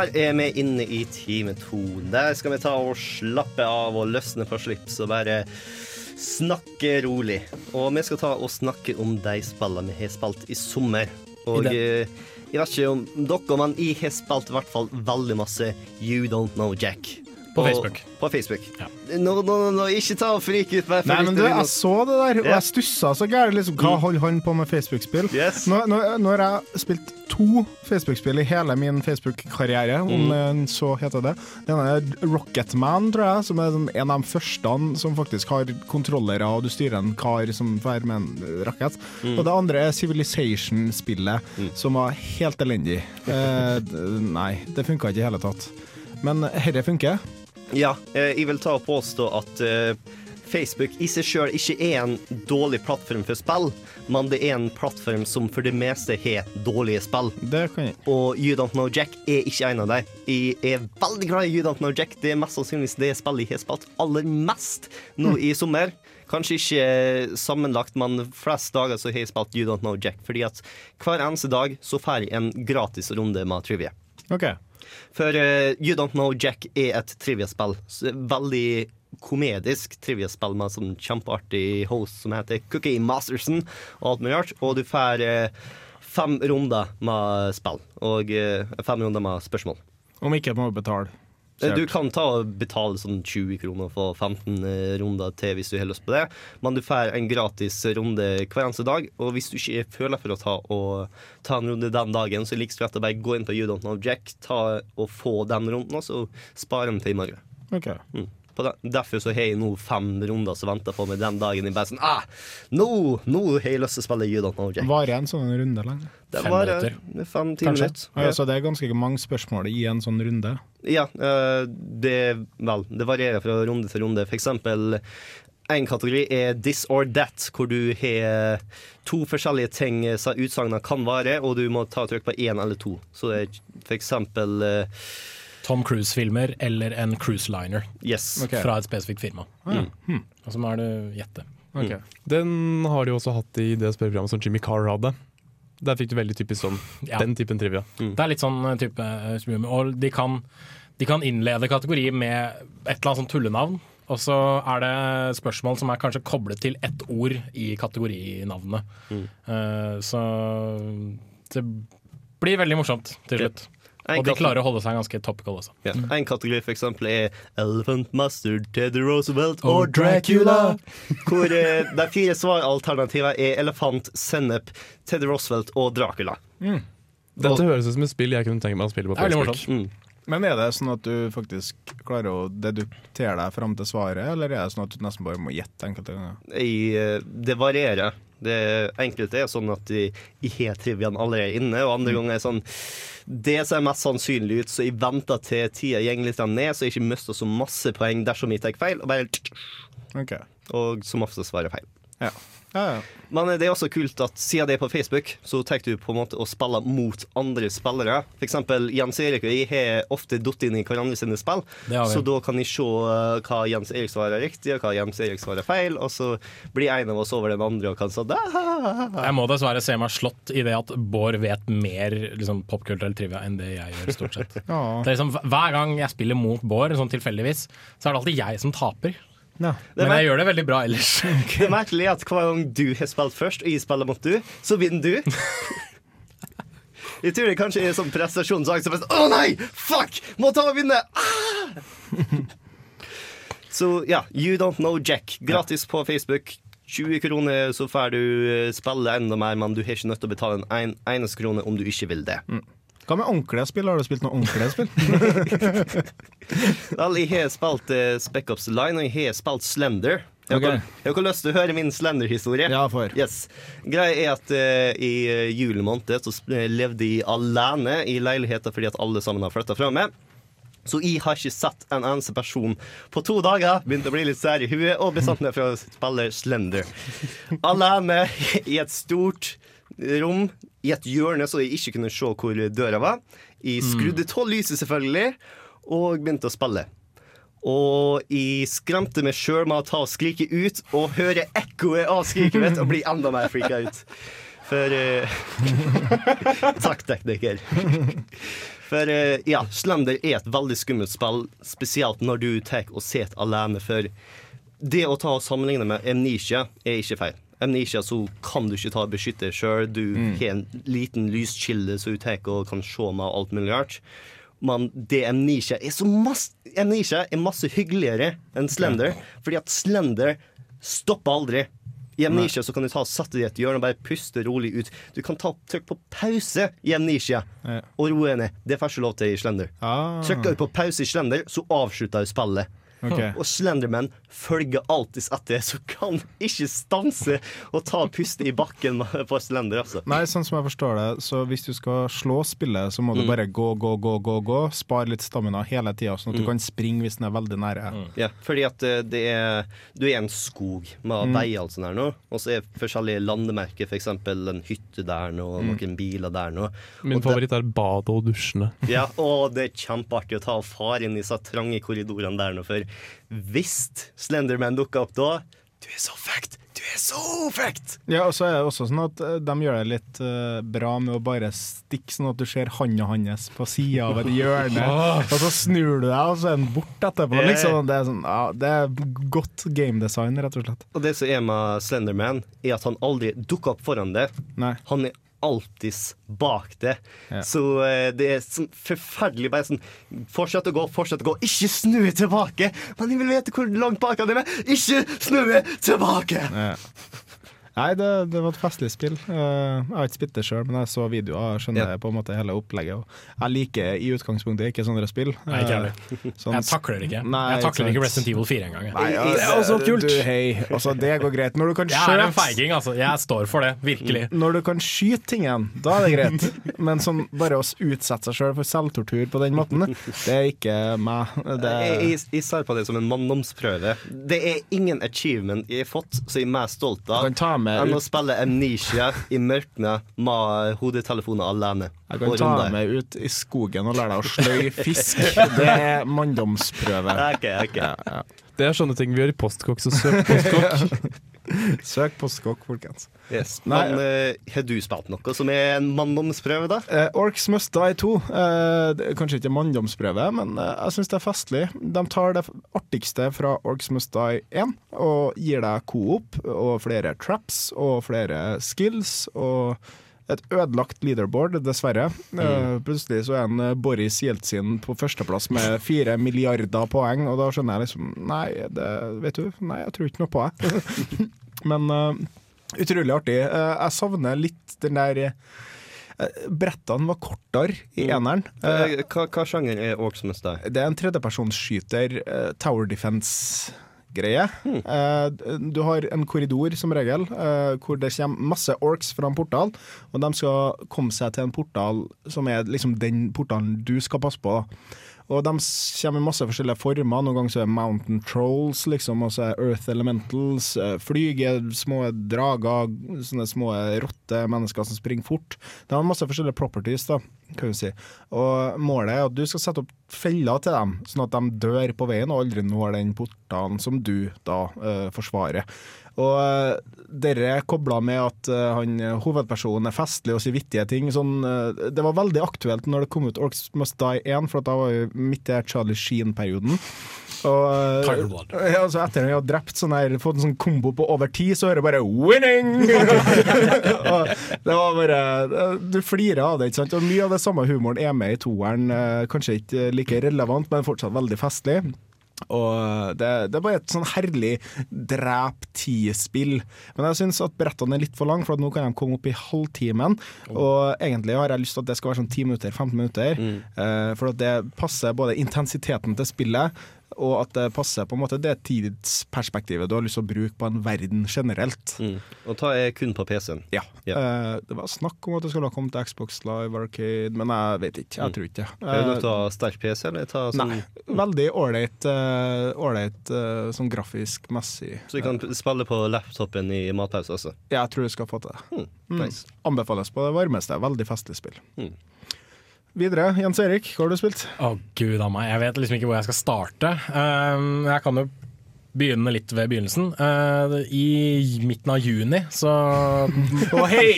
Der er vi inne i time to. Der skal vi ta og slappe av og løsne på slips og bare snakke rolig. Og vi skal ta og snakke om de spillene vi har spilt i sommer. Og I eh, jeg vet ikke om dere, men jeg har spilt i hvert fall veldig masse You Don't Know Jack. På Facebook. På Facebook. Ja. nå, nå, nå, ikke ta og frike ut meg. Nei, men du, jeg så det der, og jeg stussa så gærent. Liksom, hva holder han på med Facebook-spill? Nå, nå, når jeg spilt to Facebook-spill i hele min Facebook-karriere, om Mm. så heter det Den ene er Rocketman, tror jeg, som er sånn en av de første som faktisk har kontrollere, og du styrer en kar som drar med en rakett. Mm. Og det andre er Civilization-spillet, som var helt elendig. Eh, nei, det funka ikke i hele tatt. Men dette funker. Ja, eh, jeg vil ta og påstå at eh, Facebook i seg sjøl ikke er en dårlig plattform for spill, men det er en plattform som for det meste har dårlige spill. Det kan jeg. Og You Don't Know Jack er ikke en av dem. Jeg er veldig glad i You Don't Know Jack. Det er mest sannsynligvis det spillet jeg har spilt aller mest nå i sommer. Kanskje ikke sammenlagt, men flest dager så har jeg spilt You Don't Know Jack. Fordi at hver eneste dag så får jeg en gratis runde med trivia. OK. For uh, You Don't Know Jack er et triviaspill. Veldig komedisk triviaspill med sånn kjempeartig host som heter Cookie Masterson og alt mulig rart. Og du får uh, fem runder med spill og uh, fem runder med spørsmål. Om ikke må du betale. Eh, Du kan ta og betale sånn 20 kroner for 15 eh, runder til hvis du har lyst på det, men du får en gratis runde hver eneste dag. Og hvis du ikke føler for å ta, og, ta en runde den dagen, så er det like greit å bare gå inn på You Don't Know Jack, ta og få den runden, og så spare den til i morgen. Ok. Mm. Derfor så har jeg nå fem runder som venter på meg den dagen. Jeg bare sånn ah, nå, nå har jeg lyst til å spille You Don't Know Jack. Varer en sånn runde lenge? Det minutter. Fem-ti Kanskje? minutter. Ja. ja, så det er ganske mange spørsmål i en sånn runde? Ja, eh, det, vel, det varierer fra runde til runde. For eksempel en kategori er this or that, hvor du har to forskjellige ting som utsagnene kan være, og du må ta trykk på én eller to. Så det er for eksempel eh, Tom Cruise-filmer eller en cruise liner Yes. okay. fra et spesifikt firma. Mm. Mm. Og så må du gjette. Ok. Den har de også hatt i det spørreprogrammet som Jimmy Carr hadde. Der fikk du veldig typisk sånn Ja. den typen trivia. Det er litt sånn eh, type eh. Og de kan, de kan innlede kategori med et eller annet sånt tullenavn. Og så er det spørsmål som er kanskje koblet til ett ord i kategorinavnet. Mm. Uh, så det blir veldig morsomt til slutt. En Og de klarer å holde seg ganske topical også. ja. En kategori for eksempel er Elephant Mustard, Teddy Roosevelt Og Dracula. Hvor eh, de fire svaralternativene er elefant, sennep, Teddy Roosevelt og Dracula. Dette høres ut som et spill jeg kunne tenke meg å spille på er Facebook. Mm. Men er det sånn at du faktisk klarer å deduktere deg fram til svaret, eller er det sånn at du nesten bare må gjette enkelte ganger? I, eh, det varierer. Det enkelte er sånn at de, har triviaen allerede inne, og andre ganger er sånn Det ser mest sannsynlig ut, så jeg venter til tida går litt ned, så jeg ikke mister så masse poeng dersom jeg tar feil, og bare okay. Og som oftest svarer feil. Ja. Ja, ja. Men det er også kult at siden det er på Facebook, så tar du på en måte å spille mot andre spillere. Eksempel Jens Erik og jeg har ofte datt inn i hverandre sine spill, så da kan jeg se uh, hva Jens Erik svarer riktig, og hva Jens Erik svarer feil, og så blir en av oss over den andre og kan sånn Jeg må dessverre se meg slått i det at Bård vet mer liksom, popkulturell trivia enn det jeg gjør, stort sett. Ja. Det er liksom, hver gang jeg spiller mot Bård, sånn tilfeldigvis, så er det alltid jeg som taper. Ja. Men jeg gjør det veldig bra ellers. Det merkelige er at hver gang du har spilt først, og jeg spiller mot du, så vinner du. Jeg tror det kanskje er sånn sånn Å nei! Fuck! Må ta og vinne! Ah! Så ja, You Don't Know Jack. Gratis på Facebook. 20 kroner, så får du eh, spille enda mer, men du har ikke nødt til å betale en, en eneste krone om du ikke vil det. Hva med ordentlige spill? Har du spilt noe ordentlige spill? Vel, jeg har spilt uh, Speckups Line, og jeg har spilt Slender. Jeg har, Ok. jeg lyst til å høre min Slender-historie. Ja, for. Yes. Greia er at uh, i uh, juli måned så eh, levde jeg alene i leiligheten fordi at alle sammen har flytta fra meg. Så jeg har ikke sett en eneste person på to dager. Begynte å bli litt sær i huet og bestemte meg for å spille Slender. Alene i et stort rom, i et hjørne så jeg ikke kunne se hvor døra var. Jeg skrudde av lyset, selvfølgelig, og begynte å spille. Og jeg skremte meg sjøl med å ta og skrike ut og høre ekkoet av skriket mitt og bli enda mer freaka ut. For uh, Takk, tekniker. For uh, ja, Slender er et veldig skummelt spill, spesielt når du tar og sitter alene. For det å ta og sammenligne med Amnesia er ikke feil. Amnesia så kan du ikke ta og beskytte deg sjøl. Du har en liten lyskilde så du tar og kan se med alt mulig rart. Men det Amnesia er så masse Amnesia er masse hyggeligere enn Slender, fordi at Slender stopper aldri. I Amnesia så kan du ta sette deg i et hjørne og bare puste rolig ut. Du kan ta trykk på pause i Amnesia Ja. og roe ned. Det får ikke lov til i Slender. Ah. Trykker du på pause i Slender, så avslutter du spillet. Okay. Og Slenderman følger alltids etter, så kan ikke stanse og ta puste i bakken på Slender, altså. Nei, sånn som jeg forstår det, så hvis du skal slå spillet, så må du Mm. bare gå, gå, gå, gå, gå. Spare litt stamina hele tida, sånn at du Mm. kan springe hvis den er veldig nære. Ja, fordi at eh, det er Du er i en skog med Mm. veier og sånn her nå, og så er forskjellige landemerker, f.eks. en hytte der nå, og Mm. noen biler der nå. Min Og det- favoritt er badet og dusjene. Ja, og det er kjempeartig å ta og fare inn i så trange korridorene der nå, for hvis Slenderman dukker opp da Du er så fucked! Du er så fucked! Ja, og så er det også sånn at eh, de gjør det litt uh, bra med å bare stikke sånn at du ser handa hans på sida av et hjørne, og så snur du deg, og så er den borte etterpå. Ja. Liksom. Det, er sånn, ja, det er godt gamedesign, rett og slett. Og det som er med Slenderman, er at han aldri dukker opp foran det. Han er alltid bak det. Så eh, det er sånn forferdelig bare sånn Fortsett å gå, fortsett å gå. Ikke snu tilbake! Men jeg vil vite hvor langt bak han er. Ikke snu tilbake! Ja. Nei, det, det var et festlig spill. Eh, jeg har ikke spilt det sjøl, men jeg så videoer og skjønner på en måte hele opplegget. Og jeg liker i utgangspunktet ikke sånne spill. Nei, ikke Eh, heller. sånn- Jeg takler det ikke. Nei, jeg takler ikke. Resident Evil 4 engang. Nei, ja, det er også kult! Du, hei, altså, det går greit. Når du kan Jeg er en feiging, altså. Jeg står for det, virkelig. Når du kan skyte tingen, da er det greit. Men sånn, bare å utsette seg sjøl for selvtortur på den måten, det er ikke meg. Det Jeg, jeg, jeg ser på det som en manndomsprøve. Det er ingen achievement jeg har fått som jeg er mer stolt av Du kan ta med må ut- spille Amnesia i mørkene med hodetelefoner alene. Jeg kan ta deg meg ut i skogen og lære deg å sløye fisk. Det er manndomsprøve. Ok, ok. Det er sånne ting vi gjør i postkokk, så søk postkokk. Søk postkokk, folkens. Yes. Men eh, har du spilt noe som er en manndomsprøve, da? Eh, Orcs Must Die 2. eh, kanskje ikke manndomsprøve, men jeg syns det er festlig. De tar det artigste fra Orcs Must Die 1 og gir deg coop og flere traps og flere skills og et ødelagt leaderboard, dessverre. Mm. plutselig så er en eh, Boris Jeltsin på førsteplass med fire milliarder poeng, og da skjønner jeg liksom Nei, det, vet du, nei, jeg tror ikke noe på det. Men uh, utrolig artig. Uh, jeg savner litt den der uh, Brettene var kortere i eneren. Eh, Eh, Hva, hva sjanger er Orcs Must det er en tredjepersonsskyter, uh, Tower Defense-greie. Eh, du har en korridor som regel, eh, hvor det kommer masse orcs fra en portal, og de skal komme seg til en portal som er liksom den portalen du skal passe på. da. Og de kommer i masse forskjellige former. Noen ganger så er Mountain Trolls, liksom, og så er Earth Elementals. eh, Flyger, små drager, sånne små rotte mennesker som springer fort. De har masse forskjellige properties, da, kan du si. Og målet er at du skal sette opp feller til dem, sånn at de dør på veien og aldri når den portalen som du da eh, forsvarer. Og uh, dere kobla med at eh, han, eh, hovedpersonen er festlig og sier vittige ting. Sånn, eh, det var veldig aktuelt når det kom ut Orcs Must Die 1, for at da var jo midt i Charlie Sheen-perioden. Og, eh. Ja, altså etter at han har drept sånn her, fått en sånn kombo på over ti, så hører jeg bare 'winning'! og det var bare Du flirer av det, ikke sant? Og mye av det samme humoren er med i toeren. eh, Kanskje ikke like relevant, men fortsatt veldig festlig. Og det, det er bare et sånn herlig drep-ti-spill. Men jeg syns at brettene er litt for lange, for at nå kan de komme opp i halvtimen. Og egentlig har jeg lyst til at det skal være sånn 10 minutter, 15 minutter. Eh, for at det passer både intensiteten til spillet og at det passer på en måte det tidsperspektivet du har lyst til å bruke på en verden generelt. Og ta er kun på PC-en. Ja. Eh, det var snakk om at det skulle ha kommet til Xbox Live Arcade, men jeg vet ikke. Jeg tror ikke det. Er det Eh, nok til å ha sterk PC, eller ta sånn Nei. Veldig ålreit uh, sånn grafisk messig. Så du kan spille på laptopen i matpause også? Ja, jeg tror du skal få til det. Hmm, Mm. nice. Anbefales på det varmeste. Veldig festlig spill. Videre, Jens Erik, hva har du spilt? Å gud a meg, jeg vet liksom ikke hvor jeg skal starte. Um, jeg kan jo begynne litt ved begynnelsen. Uh, I midten av juni så Å hei!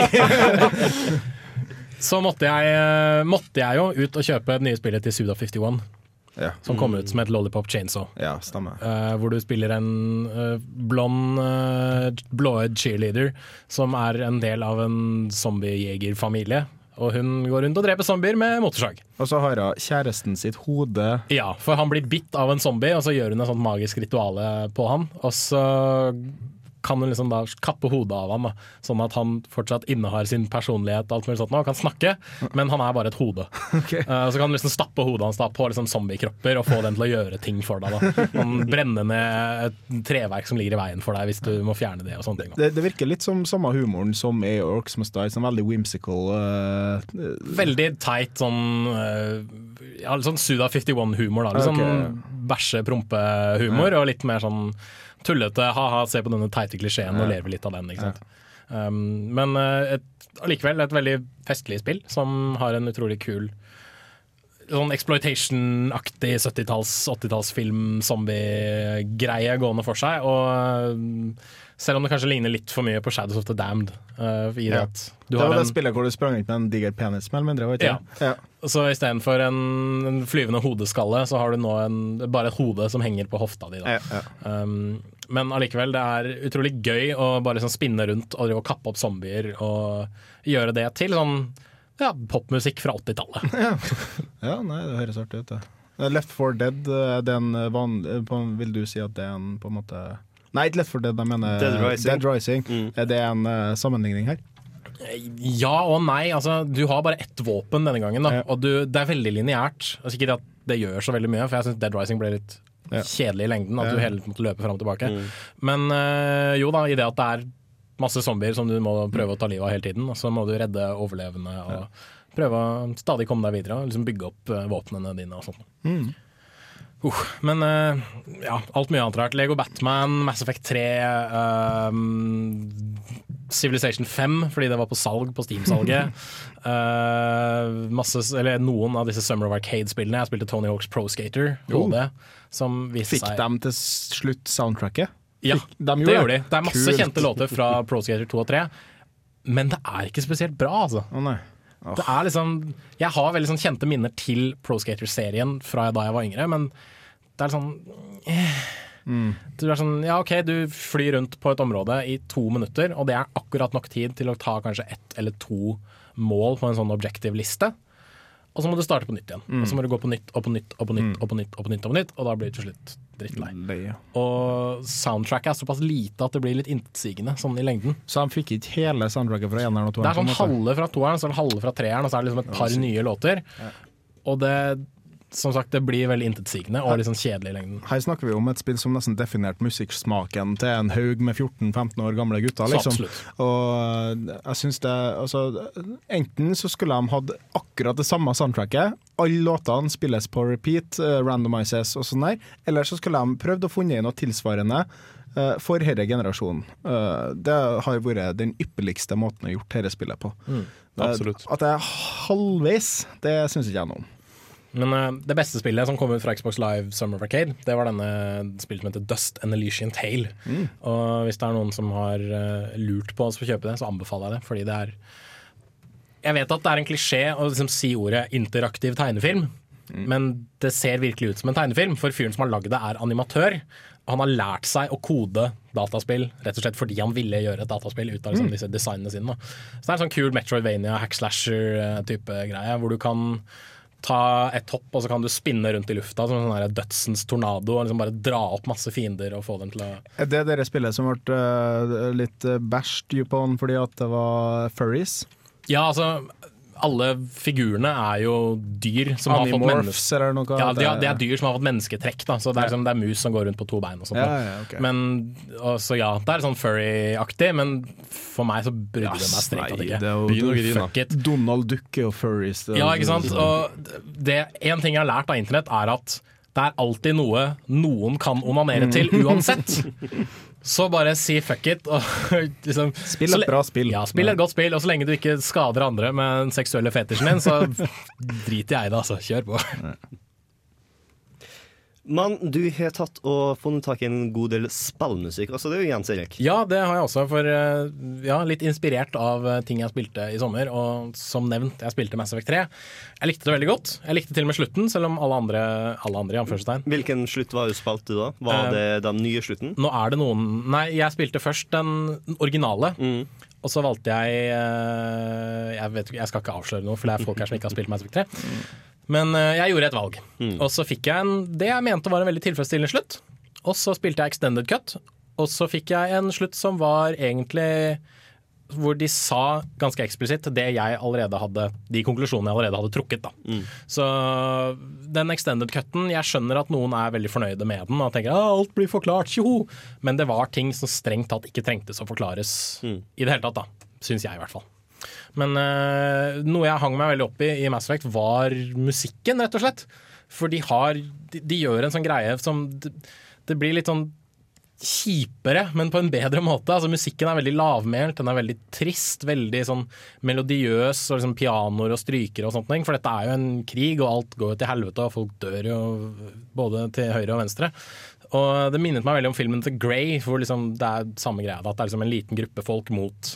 så måtte jeg, eh, måtte jeg jo ut og kjøpe det nye spillet til Suda 51. Som kom ut som et Lollipop Chainsaw. Ja. Eh, hvor du spiller en uh, blond, uh, blåøyd cheerleader som er en del av en zombiejegerfamilie. Og hun går rundt og dreper zombier med motorsag. Og så har hun kjæresten sitt hode Ja, for han blir bitt av en zombie, og så gjør hun et sånt magisk rituale på han. Og så kan hun liksom da kappe hodet av ham, da, sånn at han fortsatt innehar sin personlighet alt mulig sånt og kan snakke, men han er bare et hode. Eh, så kan du liksom stappe hodet hans da på liksom zombiekropper og få dem til å gjøre ting for deg. da. Han brenner ned et treverk som ligger i veien for deg hvis du må fjerne det og sånne ting. det, det virker litt som samme humoren som i Orcs Must Die, sånn veldig whimsical Uh, Veldig teit sånn uh, ja, sånn Suda 51-humor. da Litt sånn bæsje-prompe-humor, og litt mer sånn tullete ha-ha, se på denne teite klisjeen og leve litt av den. ikke sant? Um, men allikevel et, et veldig festlig spill som har en utrolig kul sånn exploitation-aktig 70-talls, 80-tallsfilm, zombie-greie gående for seg. Og uh, selv om det kanskje ligner litt for mye på Shadows of the Damned. uh, i det Ja. at du Det var det en- spillet hvor du sprang ut med en diger penis, mer eller mindre. var det Ja. ja. Så istedenfor en, en flyvende hodeskalle, så har du nå en, bare et hode som henger på hofta di. Da. Ja, Um, men allikevel, det er utrolig gøy å bare liksom spinne rundt og drive og kappe opp zombier og gjøre det til sånn ja, popmusikk fra 80-tallet. Ja, nei, det høres artig ut, det. Left 4 Dead, det en van, på, vil du si at det er en på en måte Nei, ikke Left 4 Dead, jeg mener Dead Rising. Dead Rising. Er det en uh, sammenligning her? Ja og nei. Altså, du har bare ett våpen denne gangen, da, og du, det er veldig lineært. Altså, ikke at det gjør så veldig mye, for jeg syns Dead Rising ble litt Ja. Kjedelig i lengden. At Ja. du hele tiden måtte løpe fram og tilbake. Mm. Men øh, jo da, i det at det er masse zombier som du må prøve å ta livet av hele tiden, og så må du redde overlevende og prøve å stadig komme deg videre og liksom bygge opp øh, våpnene dine og sånn. Mm. Uh, men uh, ja, alt mye annet rart. Lego Batman, Mass Effect 3, øhm, Civilization 5 fordi det var på salg på Steam-salget. Uh, masse, eller noen av disse Summer of Arcade-spillene. Jeg spilte Tony Hawks Pro Skater. HD, som viste Fikk seg dem til slutt soundtracket? Ja, Fikk- de det gjorde gjorde de. Det er masse Kult. kjente låter fra Pro Skater 2 og 3, men det er ikke spesielt bra, altså. Oh, nei. Det er liksom Jeg har veldig sånn kjente minner til Pro Skater-serien fra da jeg var yngre, men det er sånn eh. Mm. Du er sånn, ja ok, du flyr rundt på et område i to minutter, og det er akkurat nok tid til å ta kanskje ett eller to mål på en sånn objective-liste. Og så må du starte på nytt igjen. Mm. Og så må du gå på nytt og på nytt og på nytt og på nytt, og på nytt, og på nytt, og da blir du til slutt drittlei. Og soundtracket er såpass lite at det blir litt intetsigende sånn i lengden. Så han fikk ikke hele soundtracket fra eneren og Det er sånn halve fra toeren, så er det halve fra treeren, og så er det liksom et par nye låter. Og det som sagt, det blir veldig intetsigende og litt sånn kjedelig i lengden. Her snakker vi om et spill som nesten definerte musikksmaken til en haug med 14-15 år gamle gutter. Liksom. Og jeg synes det altså, Enten så skulle de hatt akkurat det samme soundtracket, alle låtene spilles på repeat, eh, randomizes og sånn der, eller så skulle de prøvd å funne noe tilsvarende eh, for denne generasjonen. Eh, det har vært den ypperligste måten å gjort dette spillet på. Mm, Det- absolutt. At det er halvveis, det syns ikke jeg noe om. Men eh, det beste spillet som kom ut fra Xbox Live Summer Arcade, det var denne spillet som heter Dust and Elysian Tale. Mm. Og hvis det er noen som har eh, lurt på oss for å kjøpe det, så anbefaler jeg det, fordi det er Jeg vet at det er en klisjé å liksom si ordet interaktiv tegnefilm, men det ser virkelig ut som en tegnefilm, for fyren som har lagd det, er animatør. Han har lært seg å kode dataspill rett og slett fordi han ville gjøre et dataspill ut av liksom, Mm. disse designene sine. Da. Så det er en sånn kul Metroidvania hack slasher-type greie, hvor du kan ta et hopp, og så kan du spinne rundt i lufta som en sånn dødsens tornado, og liksom bare dra opp masse fiender og få dem til å Er det dere spillet som ble eh, litt uh, bæsj på fordi at det var furries? Ja, altså alle figurene er jo dyr som har fått Animorphs menneske... eller noe? Ja, det er, det er dyr som har fått mennesketrekk. Da. Så det er, som, det er mus som går rundt på to bein og sånt. Ja, ja, okay. Men, og, så ja, det er sånn furry-aktig, men for meg så brydde det meg strengt tatt ikke. det er jo-. Donald Duck og furries. det Ja, ikke sant? Og det, en ting jeg har lært av internett, er at det er alltid noe noen kan onanere til uansett. Så bare si fuck it. Og liksom, Spill et bra spill. Ja, spill et godt spill. Og så lenge du ikke skader andre med den seksuelle fetisjen din, så driter jeg i det, altså. Kjør på. Men du har tatt og funnet tak i en god del spillmusikk. Det er jo Jens Erik. Ja, det har jeg også, for eh, ja, litt inspirert av eh, ting jeg spilte i sommer. Og som nevnt, jeg spilte Mass Effect 3. Jeg likte det veldig godt. Jeg likte til og med slutten, selv om alle andre, alle andre i anførselstegn. Hvilken slutt var du spilte da? Var uh, det den nye slutten? Nå er det noen Nei, jeg spilte først den originale. Mm. Og så valgte jeg eh, jeg, vet, jeg skal ikke avsløre noe, for det er folk her som ikke har spilt Mass Effect 3. Men eh, jeg gjorde et valg. Mm. Og så fikk jeg en, det jeg mente var en veldig tilfredsstillende slutt. Og så spilte jeg extended cut. Og så fikk jeg en slutt som var egentlig hvor de sa ganske eksplisitt det jeg allerede hadde De konklusjonene jeg allerede hadde trukket. da Mm. Så den extended cutten Jeg skjønner at noen er veldig fornøyde med den og tenker at alt blir forklart, tjoho! Men det var ting som strengt tatt ikke trengtes å forklares Mm. i det hele tatt. da Syns jeg, i hvert fall. Men eh, noe jeg hang meg veldig opp i i Mass Effect, var musikken, rett og slett. For de har De, de gjør en sånn greie som det, det blir litt sånn kjipere, men på en bedre måte. Altså Musikken er veldig lavmælt, den er veldig trist, veldig sånn melodiøs, og liksom pianoer og strykere og sånt. For dette er jo en krig, og alt går jo til helvete, og folk dør jo både til høyre og venstre. Og det minnet meg veldig om filmen The Grey, hvor liksom det er samme greia. At det er liksom en liten gruppe folk mot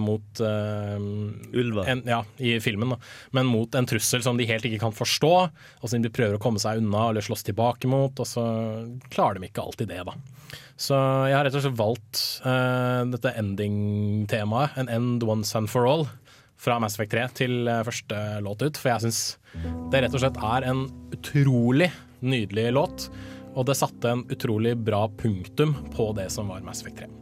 mot Ulver. En, ja, i filmen. da. Men mot en trussel som de helt ikke kan forstå, og som de prøver å komme seg unna eller slåss tilbake mot, og så klarer de ikke alltid det, da. Så jeg har rett og slett valgt uh, dette ending-temaet, en end once and for all, fra Mass Effect 3 til eh, første låt ut. For jeg syns det rett og slett er en utrolig nydelig låt, og det satte en utrolig bra punktum på det som var Mass Effect 3.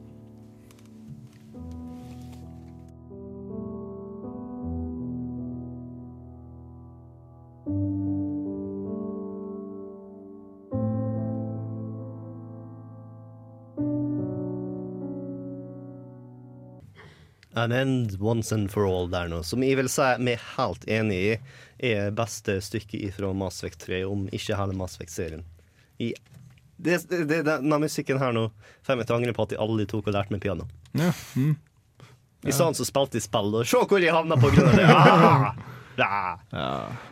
An end once and for all der nå, som jeg vil si vi er helt enig i er beste stykket fra Mass Effect 3, om ikke hele Mass Effect-serien. Denne musikken her nå får meg til å angre på at jeg aldri tok og lærte meg piano. Ja. Mm. I stedet så spilte jeg spill, og se hvor jeg havna på grunn av det! Ah! Ja.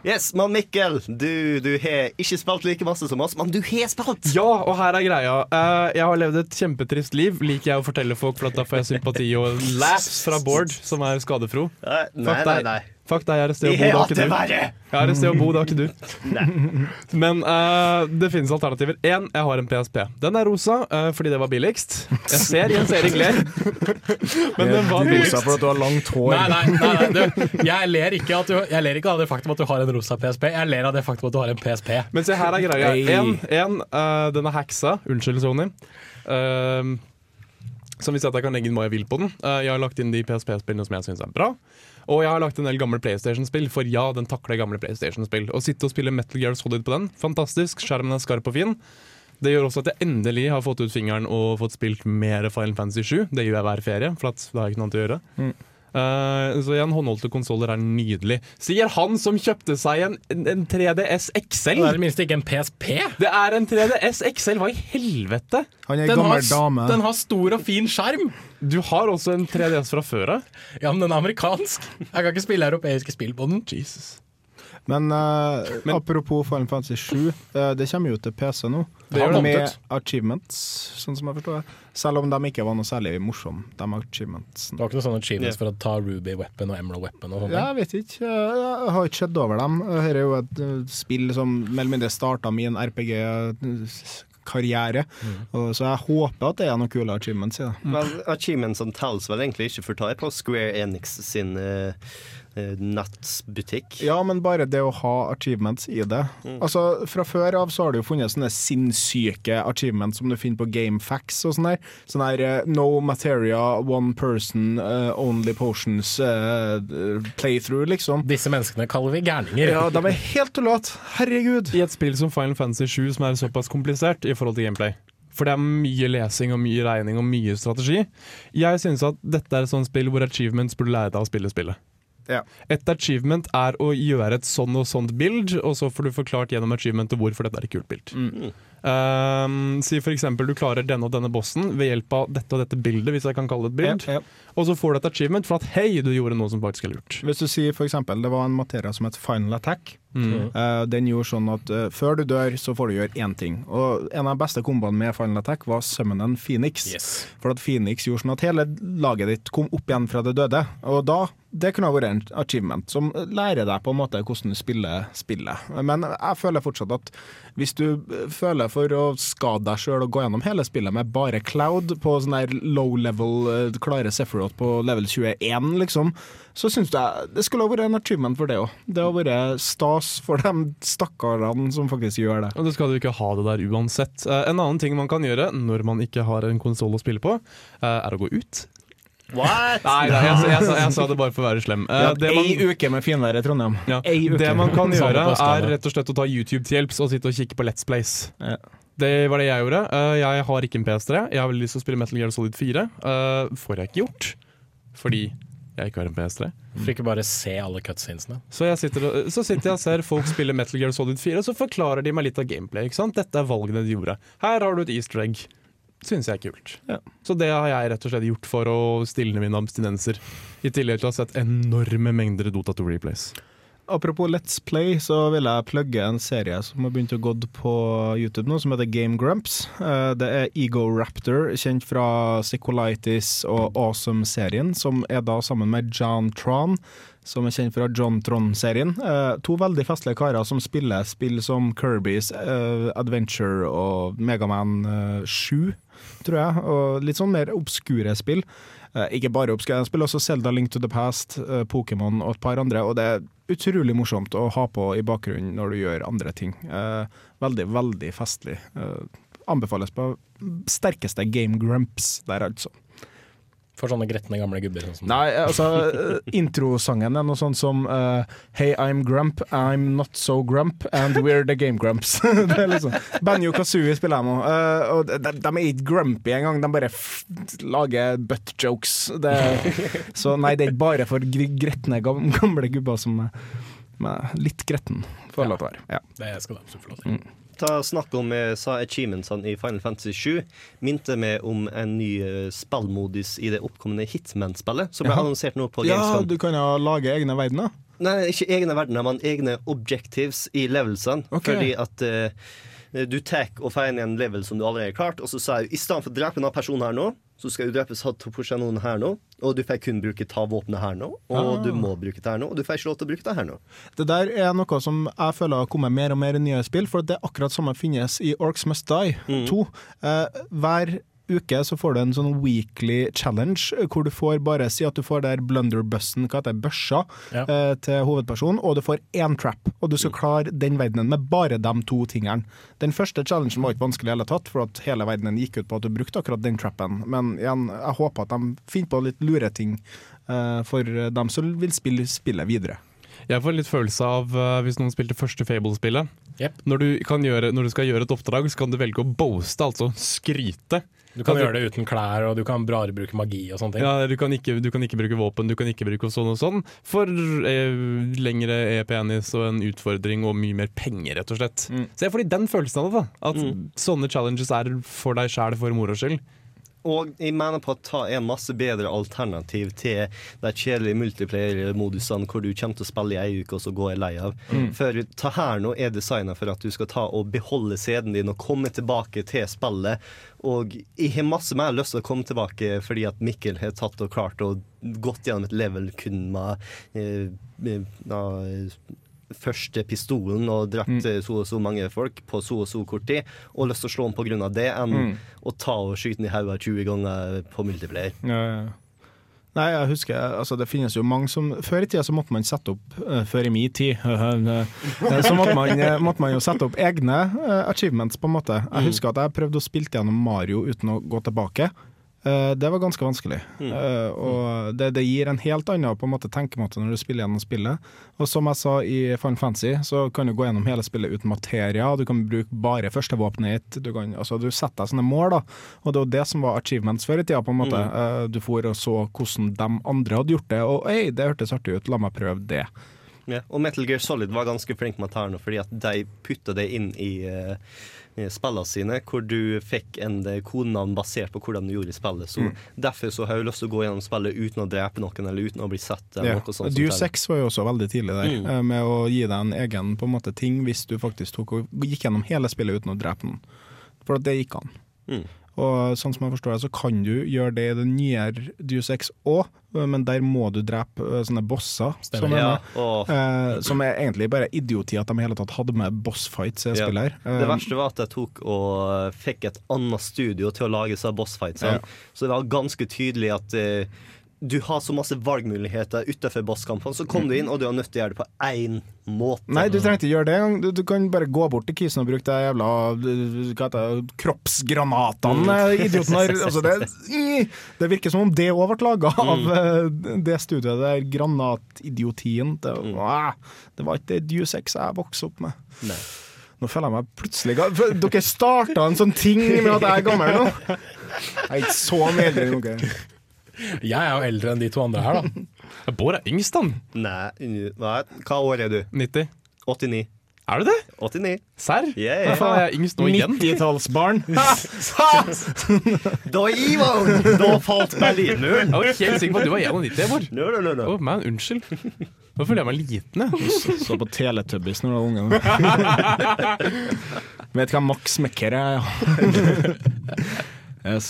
Yes, mann Mikkel, du, du har ikke spilt like masse som oss, men du har spilt! Ja, og her er greia. Uh, jeg har levd et kjempetrist liv, liker jeg å fortelle folk, for da får jeg sympati og laughs fra Bård, som er skadefro. Nei, nei, nei, nei. Fuck deg, jeg er et sted å bo, det har ikke du. Jeg er et sted å bo, det har ikke du. Men uh, det finnes alternativer. Én, jeg har en PSP. Den er rosa uh, fordi det var billigst. Jeg ser Jens Erik ler. Men den var Rosa billigst. for at du har langt hår. Nei, nei, nei, nei du, jeg, ler ikke at du, jeg ler ikke av det faktum at du har en rosa PSP, jeg ler av det faktum at du har en PSP. Men se, her er greia. Hey. En, en eh, den er hacksa. Unnskyld, Sony. Uh, som vil si at jeg kan legge inn hva jeg vil på den. Eh, jeg har lagt inn de PSP-spillene som jeg syns er bra. Og jeg har lagt en del gamle PlayStation-spill, for ja, den takler gamle PlayStation-spill. Å sitte og spille Metal Gear Solid på den, fantastisk. Skjermen er skarp og fin. Det gjør også at jeg endelig har fått ut fingeren og fått spilt mer Final Fantasy 7. Det gjør jeg hver ferie, for da har jeg ikke noe annet å gjøre. Mm. Eh, så igjen, håndholdte konsoller er nydelig. Sier han som kjøpte seg en, en 3DS XL! Det er i det minste ikke en PSP. Det er en 3DS XL, hva i helvete? Han er en Den gammel har, dame. den har stor og fin skjerm. Du har også en 3DS fra før av. Ja, men den er amerikansk. Jeg kan ikke spille europeiske spill på den. Jesus. Men, eh, apropos Final Fantasy 7, uh, det kommer jo til PC nå. Det gjør kommet med achievements, sånn som jeg forstår det. Selv om de ikke var noe særlig morsomme, de achievementsene. Det var ikke noen sånne achievements for å ta Ruby Weapon og Emerald Weapon og sånne jeg vet ikke. Jeg har ikke sett over dem. Dette er jo et eh, spill som mer eller mindre starta min RPG-karriere. Mm. Så jeg håper at det er noen kule achievements i det. Vel, som telles vel egentlig ikke, for ta er på Square Enix sin eh, eh, nettbutikk. Ja, men bare det å ha achievements i det. Mm. Altså, Fra før av så har det jo funnet sånne sinnssyke achievements som du finner på GameFacts og sånn der. Sånn der eh, No materia, one person, uh, only potions uh, playthrough, liksom. Disse menneskene kaller vi gærninger. Ja, de er helt tullete. Herregud. I et spill som Final Fantasy 7 som er såpass komplisert i forhold til gameplay. For det er mye lesing og mye regning og mye strategi. Jeg synes at dette er et sånt spill hvor achievements burde lære deg å spille spillet. Ja. Et achievement er å gjøre et sånn og sånt bild, og så får du forklart gjennom achievementet hvorfor dette er et kult bild. Mm. Um, si eksempel du klarer denne og denne bossen ved hjelp av dette og dette bildet, hvis jeg kan kalle det et bild. Ja, ja. Og så får du et achievement for at hei, du gjorde noe som faktisk er lurt. Hvis du sier eksempel det var en materia som het Final Attack. Mm. Uh, den gjorde sånn at uh, før du dør, så får du gjøre én ting. Og en av de beste komboene med Final Attack var Summonen Phoenix. For at Phoenix gjorde sånn at hele laget ditt kom opp igjen fra det døde. Og da det kunne ha vært en achievement som lærer deg på en måte hvordan du spiller spillet. Men jeg føler fortsatt at hvis du eh, føler for å skade deg sjøl og gå gjennom hele spillet med bare Cloud på sånn der low level, eh, klare Sephiroth på level 21, liksom, så syns jeg det skulle ha vært en achievement for det òg. Det har vært stas for de stakkarene som faktisk gjør det. Og det skal du ikke ha det der uansett. Eh, en annen ting man kan gjøre når man ikke har en konsoll å spille på, er å gå ut. What?! Nei, nei jeg, sa- jeg, sa- jeg sa det bare for å være slem. Vi Eh, man- ei uke med finvær i Trondheim. Ja. Ei uke. Det man kan gjøre, er rett og slett å ta YouTube til hjelps og sitte og kikke på Let's Plays. Det var det jeg gjorde. Uh, Jeg har ikke en PS3. Jeg har veldig lyst til å spille Metal Gear Solid 4. Uh, Får jeg ikke gjort. Fordi jeg ikke har en PS3. For ikke bare se alle cutscenesene. Så, jeg sitter, så sitter jeg og ser folk spille Metal Gear Solid 4, og så forklarer de meg litt av gameplay. Ikke sant? Dette er valgene de gjorde. Her har du et easter egg. Syns jeg er kult. Så det har jeg rett og slett gjort for å stilne mine abstinenser. I tillegg til å ha sett enorme mengder Dota 2 replays. Apropos Let's Play, så vil jeg plugge en serie som har begynt å gå på YouTube nå, som heter Game Grumps. Eh, Det er Ego Raptor, kjent fra Psycholitis og Awesome-serien, som er da sammen med John Tron, som er kjent fra John Tron-serien. Eh, To veldig festlige karer som spiller spill som Kirby's eh, Adventure og Megaman eh, 7, tror jeg, og litt sånn mer obskure spill. Eh, ikke bare obskure jeg spiller også Zelda Link to the Past, eh, Pokémon og et par andre. Og det er utrolig morsomt å ha på i bakgrunnen når du gjør andre ting. Eh, veldig, veldig festlig. Eh, anbefales på sterkeste Game Grumps der, altså. For sånne gretne gamle gubber. Sånn som Nei, altså eh, introsangen er noe sånt som uh, Hey, I'm Grump, I'm not so Grump, and we're the Game Grumps. det er liksom Banjo Kazooie spiller jeg nå, Uh, og de, de er ikke grumpy engang, de bare lager butt jokes. Det, så nei, det er ikke bare for gr- gretne gamle gubber som er litt gretten, får jeg til å være. Ja. Det skal de absolutt få lov til. Ta snakk om eh, sa achievementsene i Final Fantasy 7 minte meg om en ny eh, spillmodus i det oppkommende Hitman-spillet, som ble Jaha. annonsert nå på Gamescom. ja, du kan jo lage egne verdener. Nei, ikke egne verdener, men egne objectives i levelsene. Okay. Fordi at uh, du tar og får inn en level som du allerede har klart, og så sier du for å drepe denne personen her nå, så skal du drepe personen her nå, og du får kun bruke ta våpenet her nå, og Ah. du må bruke det her nå, og du får ikke lov til å bruke det her nå. Det der er noe som jeg føler har kommet mer og mer i nye spill, for det er akkurat samme finnes i Orcs Must Die 2. Eh, hver uke så får du en sånn weekly challenge, hvor du får bare si at du får der blunderbussen, hva heter det, børsa, Ja. eh, til hovedpersonen, og du får én trap, og du skal klare den verdenen med bare de to tingene. Den første challengen var ikke vanskelig i hele tatt, for at hele verdenen gikk ut på at du brukte akkurat den trappen, men igjen, jeg håper at de finner på litt lure ting eh, for dem som vil spille spillet videre. Jeg får litt følelse av uh, hvis noen spilte første Fable-spillet. Når, du kan gjøre- når du skal gjøre et oppdrag, så kan du velge å boaste, altså skryte. Du kan gjøre det uten klær, og du kan bare bruke magi og sånne ting. Ja, du kan, ikke, du kan ikke bruke våpen, du kan ikke bruke sånn og sånn. For eh, lengre e-penis og en utfordring og mye mer penger, rett og slett. Så jeg får litt den følelsen av det. da At Mm. sånne challenges er for deg sjæl for moro skyld. Og jeg mener på at ta er masse bedre alternativ til de kjedelige multiplayer-modusene hvor du kommer til å spille i ei uke og så går jeg lei av. Mm. For ta her nå er designa for at du skal ta og beholde CD-en din og komme tilbake til spillet. Og jeg har masse mer lyst til å komme tilbake fordi at Mikkel har tatt og klart og gått gjennom et level kun med eh, med, ja, første pistolen og drept Mm. eh, så og så mange folk på så og så kort tid, og lyst til å slå ham av det, enn Mm. å ta og skyte ham i hodet 20 ganger på multiplayer. Ja, ja. Nei, jeg husker, altså det finnes jo mange som Før i tida så måtte man sette opp uh, Før i min tid eh, så måtte man, måtte man jo sette opp egne achievements, på en måte. Jeg Mm. husker at jeg prøvde å spille gjennom Mario uten å gå tilbake. Eh, Det var ganske vanskelig. Mm. Eh, Og det, det gir en helt annen på en måte, tenkemåte når du spiller gjennom spillet. Og som jeg sa i Final Fantasy, så kan du gå gjennom hele spillet uten materia. Du kan bruke bare førstevåpenet ditt. Du, kan, altså, du setter deg sånne mål, da. Og det var det som var achievements før i tida, på en måte. Mm. Eh, Du for og så hvordan de andre hadde gjort det, og ei, det hørtes artig ut, la meg prøve det. Ja, og Metal Gear Solid var ganske flink med dette her nå, fordi at de putta det inn i, uh, i spillene sine, hvor du fikk en eh, kodenavn basert på hvordan du gjorde i spillet. Så Mm. Derfor så har jeg lyst til å gå gjennom spillet uten å drepe noen, eller uten å bli sett. Ja. Deus 6 var jo også veldig tidlig der, Mm. eh, med å gi deg en egen på en måte, ting hvis du faktisk tok og gikk gjennom hele spillet uten å drepe noen. For det gikk an. Mm. Og sånn som jeg forstår det, så kan du gjøre det i den nyere Deus Ex òg, men der må du drepe eh, sånne bosser. Som Ja, og- eh, som er egentlig bare idioti at de i hele tatt hadde med bossfights i det Ja. spillet her. Det Eh, verste var at jeg tok og fikk et annet studio til å lage disse bossfightsene. Ja. Så det var ganske tydelig at eh, du har så masse valgmuligheter utenfor bosskampene. Så kom du inn, og du er nødt til å gjøre det på én måte. Nei, du trengte ikke gjøre det engang. Du, du kan bare gå bort til kisen og bruke de jævla hva heter det, kroppsgranatene Mm. idioten har. Altså det, det virker som om det òg ble laga av Mm. eh, det studiet der, granatidiotien. Det, Mm. ah, det var ikke det Deus Ex jeg vokste opp med. Nei. Nå føler jeg meg plutselig Dere starta en sånn ting med at jeg er gammel nå. Jeg er ikke så mye eldre enn dere. Jeg er jo eldre enn de to andre her, da. Bård er yngst, han. Nei, nei, hva år er du? 90. 89. Er du det? 89. Serr? Yeah. Jeg er yngst nå igjen. 90-tallsbarn. da, Ivo! Da falt Berlinmuren. Jeg var helt sikker på at du var 91, Bård. No, no, no, no. Å, man, unnskyld. Nå føler jeg meg liten, jeg. Så på Teletubbies når du var unge. Vet hva Max Mekker er, ja. yes.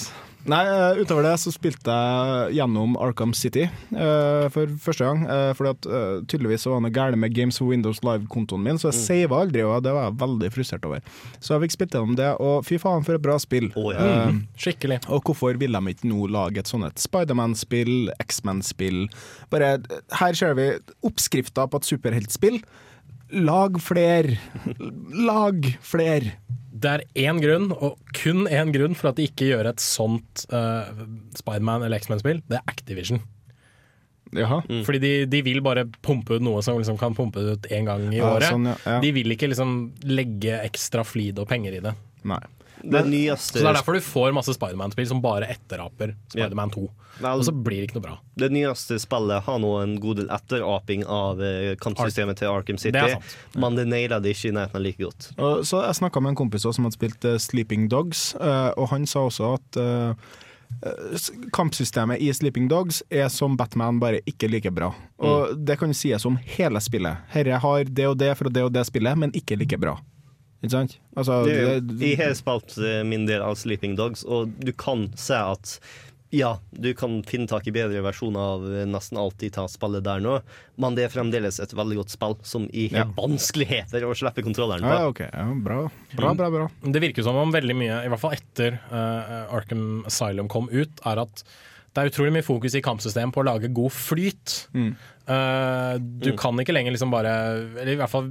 Nei, eh, utover det så spilte jeg gjennom Arkham City uh, for første gang. Uh, fordi at uh, tydeligvis så var det noe galt med Games for Windows Live-kontoen min, så jeg Mm. sava aldri, og det var jeg veldig frustrert over. Så jeg fikk spilt gjennom det, og fy faen for et bra spill. ja. Eh, Mm, skikkelig. og hvorfor vil de ikke nå lage et sånt et Spiderman-spill, X-Men-spill? Bare, Her ser vi oppskrifta på et superheltspill. Lag fler! Lag fler! Det er én grunn, og kun én grunn, for at de ikke gjør et sånt uh, Spiderman eller X-Men-spill. Det er Activision. Jaha. Fordi de, de vil bare pumpe ut noe som liksom kan pumpe ut én gang i Ja, året. sånn, ja, ja. De vil ikke liksom legge ekstra flid og penger i det. Nei. Det nyeste Så det er derfor du får masse Spiderman-spill som bare etteraper Spiderman 2. Og så blir det ikke noe bra. Det nyeste spillet har nå en god del etteraping av eh, kampsystemet til Arkham City, Det er sant. men det naila det ikke i nærheten like godt. Så Jeg snakka med en kompis også som hadde spilt eh, Sleeping Dogs, eh, og han sa også at kampsystemet i Sleeping Dogs er som Batman, bare ikke like bra. Og Det kan sies om hele spillet. Herre har det og det fra det og det spillet, men ikke like bra. Ikke sant? Altså, Det, det- jeg har spilt eh, min del av Sleeping Dogs, og du kan se at ja, du kan finne tak i bedre versjoner av eh, nesten alt de tar spillet der nå, men det er fremdeles et veldig godt spill som i Ja. vanskeligheter å slippe kontrolleren på. Ja, okay. Ja, bra. Bra, bra, bra. Det virker som om veldig mye, i hvert fall etter uh, Arkham Asylum kom ut, er at det er utrolig mye fokus i kampsystemet på å lage god flyt. Mm. Uh, du Mm. kan ikke lenger liksom bare Eller i hvert fall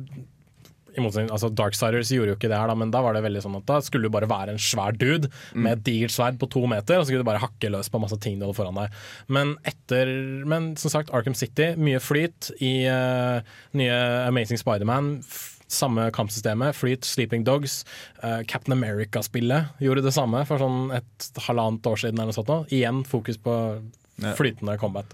i motsetning, altså Darksiders gjorde jo ikke det her, da, men da var det veldig sånn at da skulle du bare være en svær dude med et digert sverd på to meter, og så skulle du bare hakke løs på masse ting du hadde foran deg. Men etter Men som sagt, Arkham City, mye flyt i uh, nye Amazing Spiderman. Samme kampsystemet. Flyt, Sleeping Dogs. uh, Captain America-spillet gjorde det samme for sånn et halvannet år siden. eller noe sånt nå. Igjen fokus på flytende combat.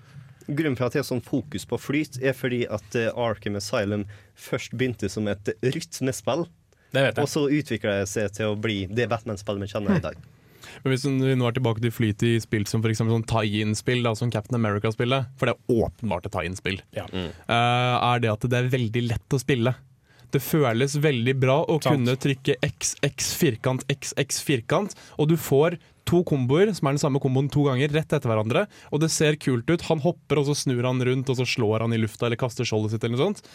Grunnen for at jeg har sånn fokus på flyt, er fordi at eh, Arkham Asylum først begynte som et rytmespill. Det vet jeg. Og så utvikla det seg til å bli det Batman-spillet vi kjenner i dag. Men hvis vi nå er tilbake til flyt i spill som f.eks. sånn tie-in-spill, som Captain America-spillet, for det er åpenbart et tie-in-spill, Mm. eh, er det at det er veldig lett å spille. Det føles veldig bra å Sant. kunne trykke XX firkant, XX firkant, og du får to komboer som er den samme komboen to ganger, rett etter hverandre, og det ser kult ut. Han hopper, og så snur han rundt, og så slår han i lufta eller kaster skjoldet sitt eller noe sånt.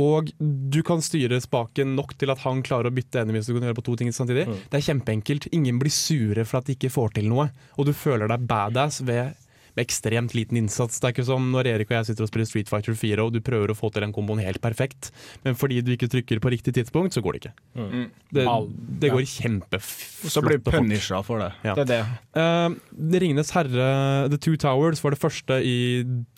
Og du kan styre spaken nok til at han klarer å bytte enemies du kan gjøre på to ting samtidig. Det er kjempeenkelt. Ingen blir sure for at de ikke får til noe, og du føler deg badass ved ekstremt liten innsats. Det er ikke som når Erik og jeg sitter og spiller Street Fighter 4 og du prøver å få til den komboen helt perfekt, men fordi du ikke trykker på riktig tidspunkt, så går det ikke. Mm. Det, det går kjempeflott. Så blir du punisha for det. Ja. Det er det. Uh, Ringenes herre The Two Towers var det første i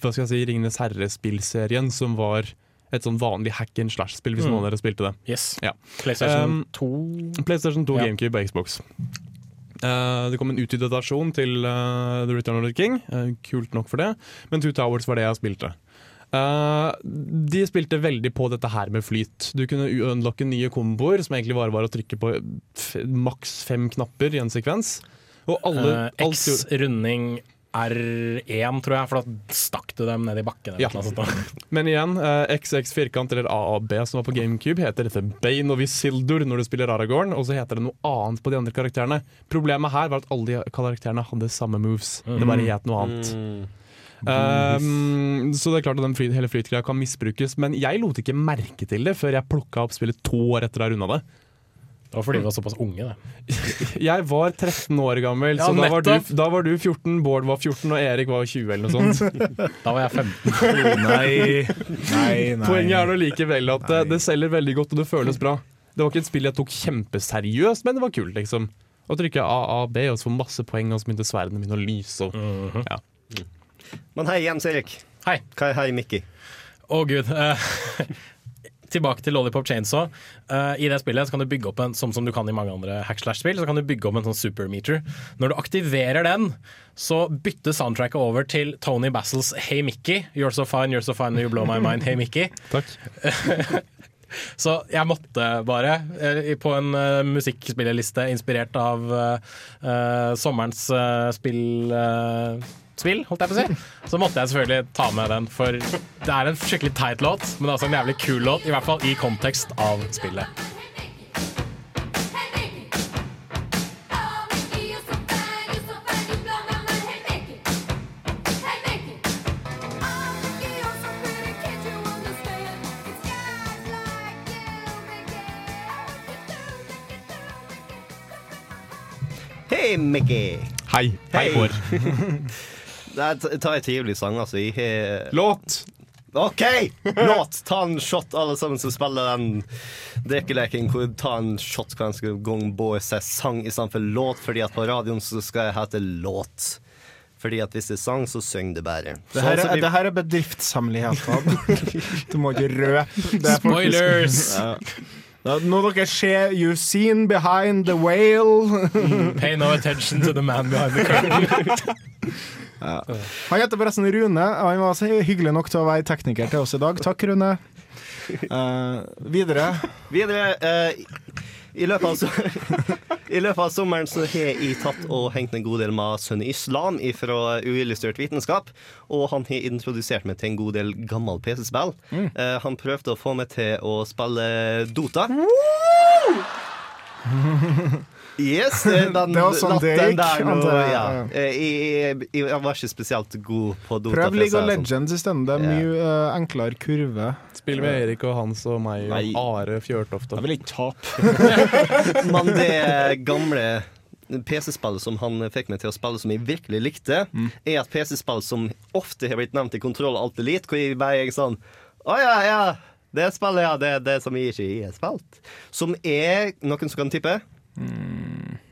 hva skal jeg si, Ringenes herre-spillserien som var et sånn vanlig hack and slash-spill, hvis Mm. noen av dere spilte det. Yes. Ja. PlayStation Um, 2 PlayStation 2, Ja. GameCube og Xbox. Eh, det kom en utvidet versjon til eh, The Return of the King. Eh, kult nok for det, men Two Towers var det jeg spilte. De spilte veldig på dette her med flyt. Du kunne unlocke nye komboer, som egentlig bare var å trykke på maks fem knapper i en sekvens. Og alle, alt X runding R1, tror jeg, for da stakk du dem ned i bakken. Ja. Men igjen, eh, XX firkant eller AAB som var på GameCube, heter dette Bane of Isildur når du spiller Aragorn, og så heter det noe annet på de andre karakterene. Problemet her var at alle de karakterene hadde samme moves. Det bare het noe annet. Um, så det er klart at den flyt, hele flytgreia kan misbrukes, men jeg lot ikke merke til det før jeg plukka opp spillet to år etter å ha runda det. Det var fordi vi var såpass unge, det. Jeg var 13 år gammel, Ja, så da var, du, da var du 14, Bård var 14 og Erik var 20 eller noe sånt. Da var jeg 15. Nei, nei, nei. Poenget er nå likevel at det, det selger veldig godt og det føles bra. Det var ikke et spill jeg tok kjempeseriøst, men det var kult, liksom. Å trykke AAB og så få masse poeng, og så begynte sverdene mine å lyse. Og, ja. Men hei, Jens Erik. Hei. Hva er hei, Mikki. Å gud. eh, tilbake til Lollipop Chainsaw. Uh, I det spillet så kan du bygge opp en som, som du kan i mange andre hackslash-spill, så kan du bygge opp en sånn supermeter. Når du aktiverer den, så bytter soundtracket over til Tony Bassels Hey Mickey. You're so fine, you're so fine, you blow my mind, Hey Mickey. Takk. Så jeg måtte bare, eh, på en uh, musikkspillerliste inspirert av uh, eh, sommerens eh, spill eh, Spill, holdt jeg på å si. Så måtte jeg selvfølgelig ta med den, for det er en skikkelig teit låt, men det er også en jævlig kul låt, i hvert fall i kontekst av spillet. Hei, Mickey. Hei. Hei, Bård. Det tar en trivelig sang, altså. Jeg har Låt! OK! Låt! Ta en shot, alle sammen som spiller den drikkeleken. hvor Ta en shot hver eneste gang Boys sier sang istedenfor låt, fordi at på radioen så skal jeg hete låt. Fordi at hvis det er sang, så synger det bare. Det Så her, altså, er, vi- det her er bedriftshemmeligheter. Du må ikke røpe. Er Spoilers! Ja. Nå dere ser You've seen behind the whale Pay no attention to the man behind the curtain. ja. Han heter forresten Rune, og han var så hyggelig nok til å være tekniker til oss i dag. Takk, Rune. Uh, videre. Videre uh, i, løpet av, so I løpet av sommeren så har jeg tatt og hengt en god del med Sunni Islam fra uillustrert vitenskap. Og han har introdusert meg til en god del gammel PC-spill. Eh, han prøvde å få meg til å spille Dota. Yes, det den Det var sånn det gikk, der nå, jeg. ja. Eh, Jeg, jeg, jeg var ikke spesielt god på Dota. Prøv League of sånn. Legends isteden. Det er mye uh, enklere kurve. Spill med Erik og Hans og meg Nei. og Are Fjørtoft. Jeg vil ikke tape. Men det gamle PC-spillet som han fikk meg til å spille, som jeg virkelig likte, er et PC-spill som ofte har blitt nevnt i Kontroll Alt Elite, hvor jeg bare er sånn Å ja, ja. Det spillet, ja. Det er det som jeg ikke har spilt. Som er Noen som kan tippe?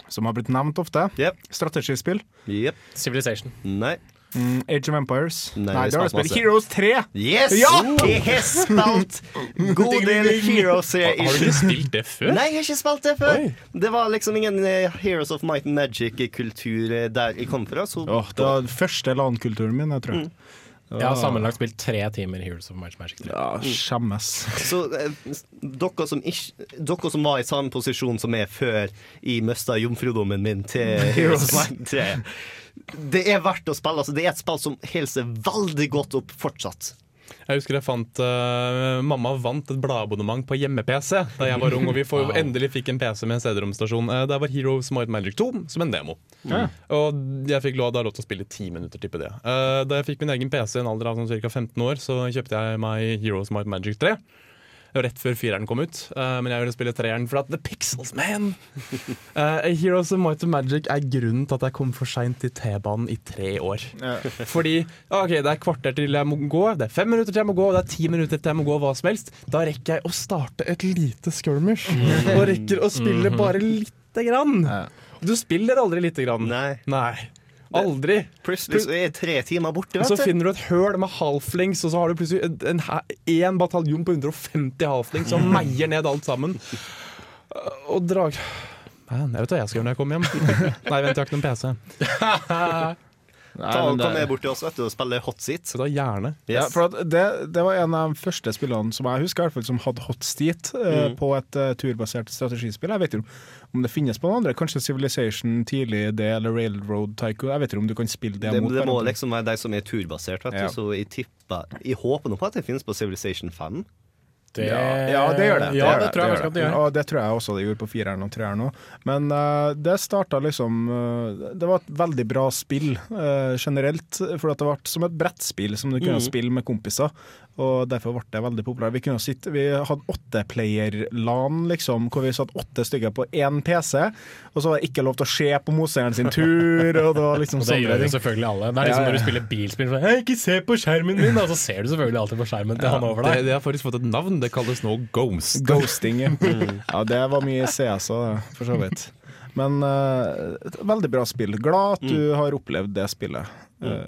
Som har blitt nevnt ofte. Strategispill. Yep. Civilization. Nei. Mm, Age of Empires. Nei, Nei, det har jeg spilt. Heroes 3! Yes! Ja! Jeg har spilt god del Heroes. Har du ikke spilt det før? Nei, jeg har ikke spilt det før. Det var liksom ingen eh, Heroes of Might and Magic-kultur eh, der jeg kom fra. Så Oh, det var den første LAN-kulturen min, jeg tror jeg. Jeg har sammenlagt spilt tre timer Heroes of Might Magic 3. Ja, skjemmes. Så eh, dere som, ikke, dere som var i samme posisjon som meg før i mista jomfrudommen min til Heroes of Magic 3 Det er verdt å spille. Altså, det er et spill som holder seg veldig godt opp fortsatt. Jeg husker jeg fant uh, Mamma vant et bladabonnement på hjemme-PC da jeg var ung, og vi får, Wow. endelig fikk en PC med en CD-romstasjon. Uh, der var Heroes Might Magic 2 som en demo. Mm. Og jeg fikk lov, da lov til å spille ti minutter, tipper det. Uh, da jeg fikk min egen PC i en alder av sånn ca. 15 år, så kjøpte jeg meg Heroes Might Magic 3. rett før fireren kom ut. Uh, men jeg ville spille treeren for at The Pixels, man! Eh, Heroes of Might and Magic er grunnen til at jeg kom for seint til T-banen i tre år. Ja. Fordi ok, det er kvarter til jeg må gå, det er fem minutter til jeg må gå, det er ti minutter til jeg må gå, hva som helst. Da rekker jeg å starte et lite skirmish. Og rekker å spille Mhm. bare lite grann. Du spiller aldri lite grann. Nei. Nei. Aldri. Plutselig så er tre timer borte, så vet du. finner du et høl med halflings, og så har du plutselig en, en, hæ- en bataljon på 150 halflings som meier ned alt sammen. Og drag... Man, jeg vet hva jeg skal gjøre når jeg kommer hjem. Nei, vent, jeg har ikke noen PC. Ta og Kom med bort til oss vet du, og spille hot seat. Da gjerne. Ja, for at det, det var en av de første spillene som jeg husker i hvert fall som hadde hot seat mm. uh, på et uh, turbasert strategispill. Jeg vet ikke om- om det finnes på noen andre. Kanskje Civilization tidlig det, eller Railroad Tycho. Jeg vet ikke om du kan spille det, Det, mot det må hverandre. liksom være de som er turbasert, vet du. Ja. Så jeg tipper Jeg håper nå på at det finnes på Civilization 5. Det- Ja, ja, det gjør det. Ja, det, det tror jeg det, det gjør. Og det tror jeg også det gjorde på fireren og treeren òg. Men uh, det starta liksom uh, Det var et veldig bra spill uh, generelt, for at det ble som et brettspill som du kunne mm. spille med kompiser. Og derfor ble det veldig populært. Vi, kunne sitte, vi hadde åtteplayer-LAN, liksom, hvor vi satt åtte stykker på én PC, og så var det ikke lov til å se på motstanderen sin tur. Og det var liksom Og det gjør jo selvfølgelig alle. Det er liksom Ja, ja. når du spiller bilspill så, «Hei, Ikke se på skjermen min! Og så ser du selvfølgelig alltid på skjermen til han over det, deg. det har faktisk fått et navn. Det kalles nå Ghost. Ghosting, ja. ja. Det var mye CS òg, for så vidt. Men uh, veldig bra spill. Glad at du har opplevd det spillet. Uh,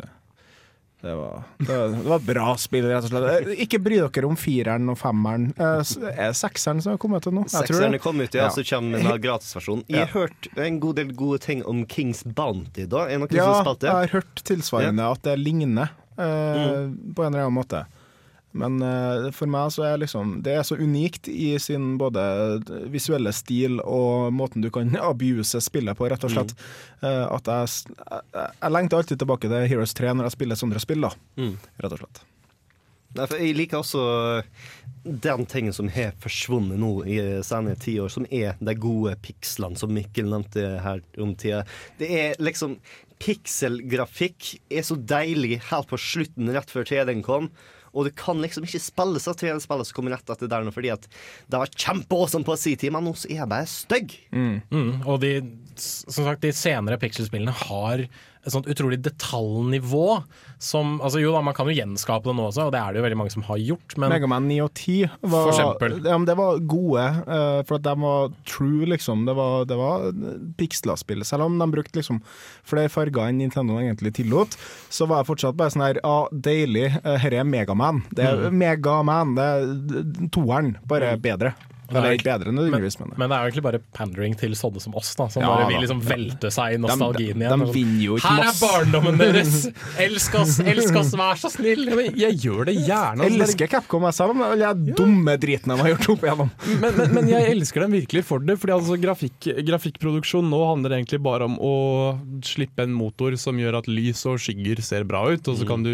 det, var, det, det var bra spill, rett og slett. Eh, Ikke bry dere om fireren og femmeren. Eh, Er det sekseren som har kommet til nå? Sekseren det. er kommet ut, ja, så kommer en gratisversjon. Jeg Ja. har hørt en god del gode ting om Kings Bounty, da. Er det noen Ja, som spilte jeg har hørt tilsvarende at det ligner eh, på en eller annen måte. Men eh, for meg så er liksom det er så unikt i sin både visuelle stil og måten du kan abuse spillet på, rett og slett, eh, at jeg, jeg, jeg lengter alltid tilbake til Heroes 3 når jeg spiller sånne spill, da. Mm. Rett og slett. Nei, for jeg liker også den tingen som har forsvunnet nå i senere tiår, som er de gode pikslene som Mikkel nevnte her om tida. Det er liksom Pikselgrafikk er så deilig helt på slutten, rett før 3D-en kom. Og du kan liksom ikke spille så til en spiller som kommer rett etter der nå, fordi at det var kjempeawesome på sin tid, men nå er jeg bare stygg. Mm, og de, som sagt, de senere pixelspillene har et sånt utrolig detaljnivå som altså Jo da, man kan jo gjenskape det nå også, og det er det jo veldig mange som har gjort, men Megaman 9 og 10 var, For eksempel. Ja, men det var gode, eh, for at de var true, liksom. Det var, det var piksla-spill. Selv om de brukte liksom flere farger enn Nintendo egentlig tillot, så var jeg fortsatt bare sånn her Ja, deilig, dette her er Megaman. Det er Mm. Megaman. Det er toeren, bare bedre. Det er ikke bedre nødvendigvis, men Men det er jo egentlig bare pandering til sånne som oss, da, som Ja, bare vil liksom velte seg i nostalgien De- de- igjen. de vinner jo ikke Her er barndommen deres! Elsk oss, elsk oss, vær så snill! Jeg gjør det gjerne. Jeg altså, er- elsker Capcom, jeg, selv dem, alle den dumme driten de har gjort opp igjennom. men, men, men jeg elsker dem virkelig for det. Fordi altså grafikk, Grafikkproduksjon nå handler egentlig bare om å slippe en motor som gjør at lys og skygger ser bra ut, og så kan du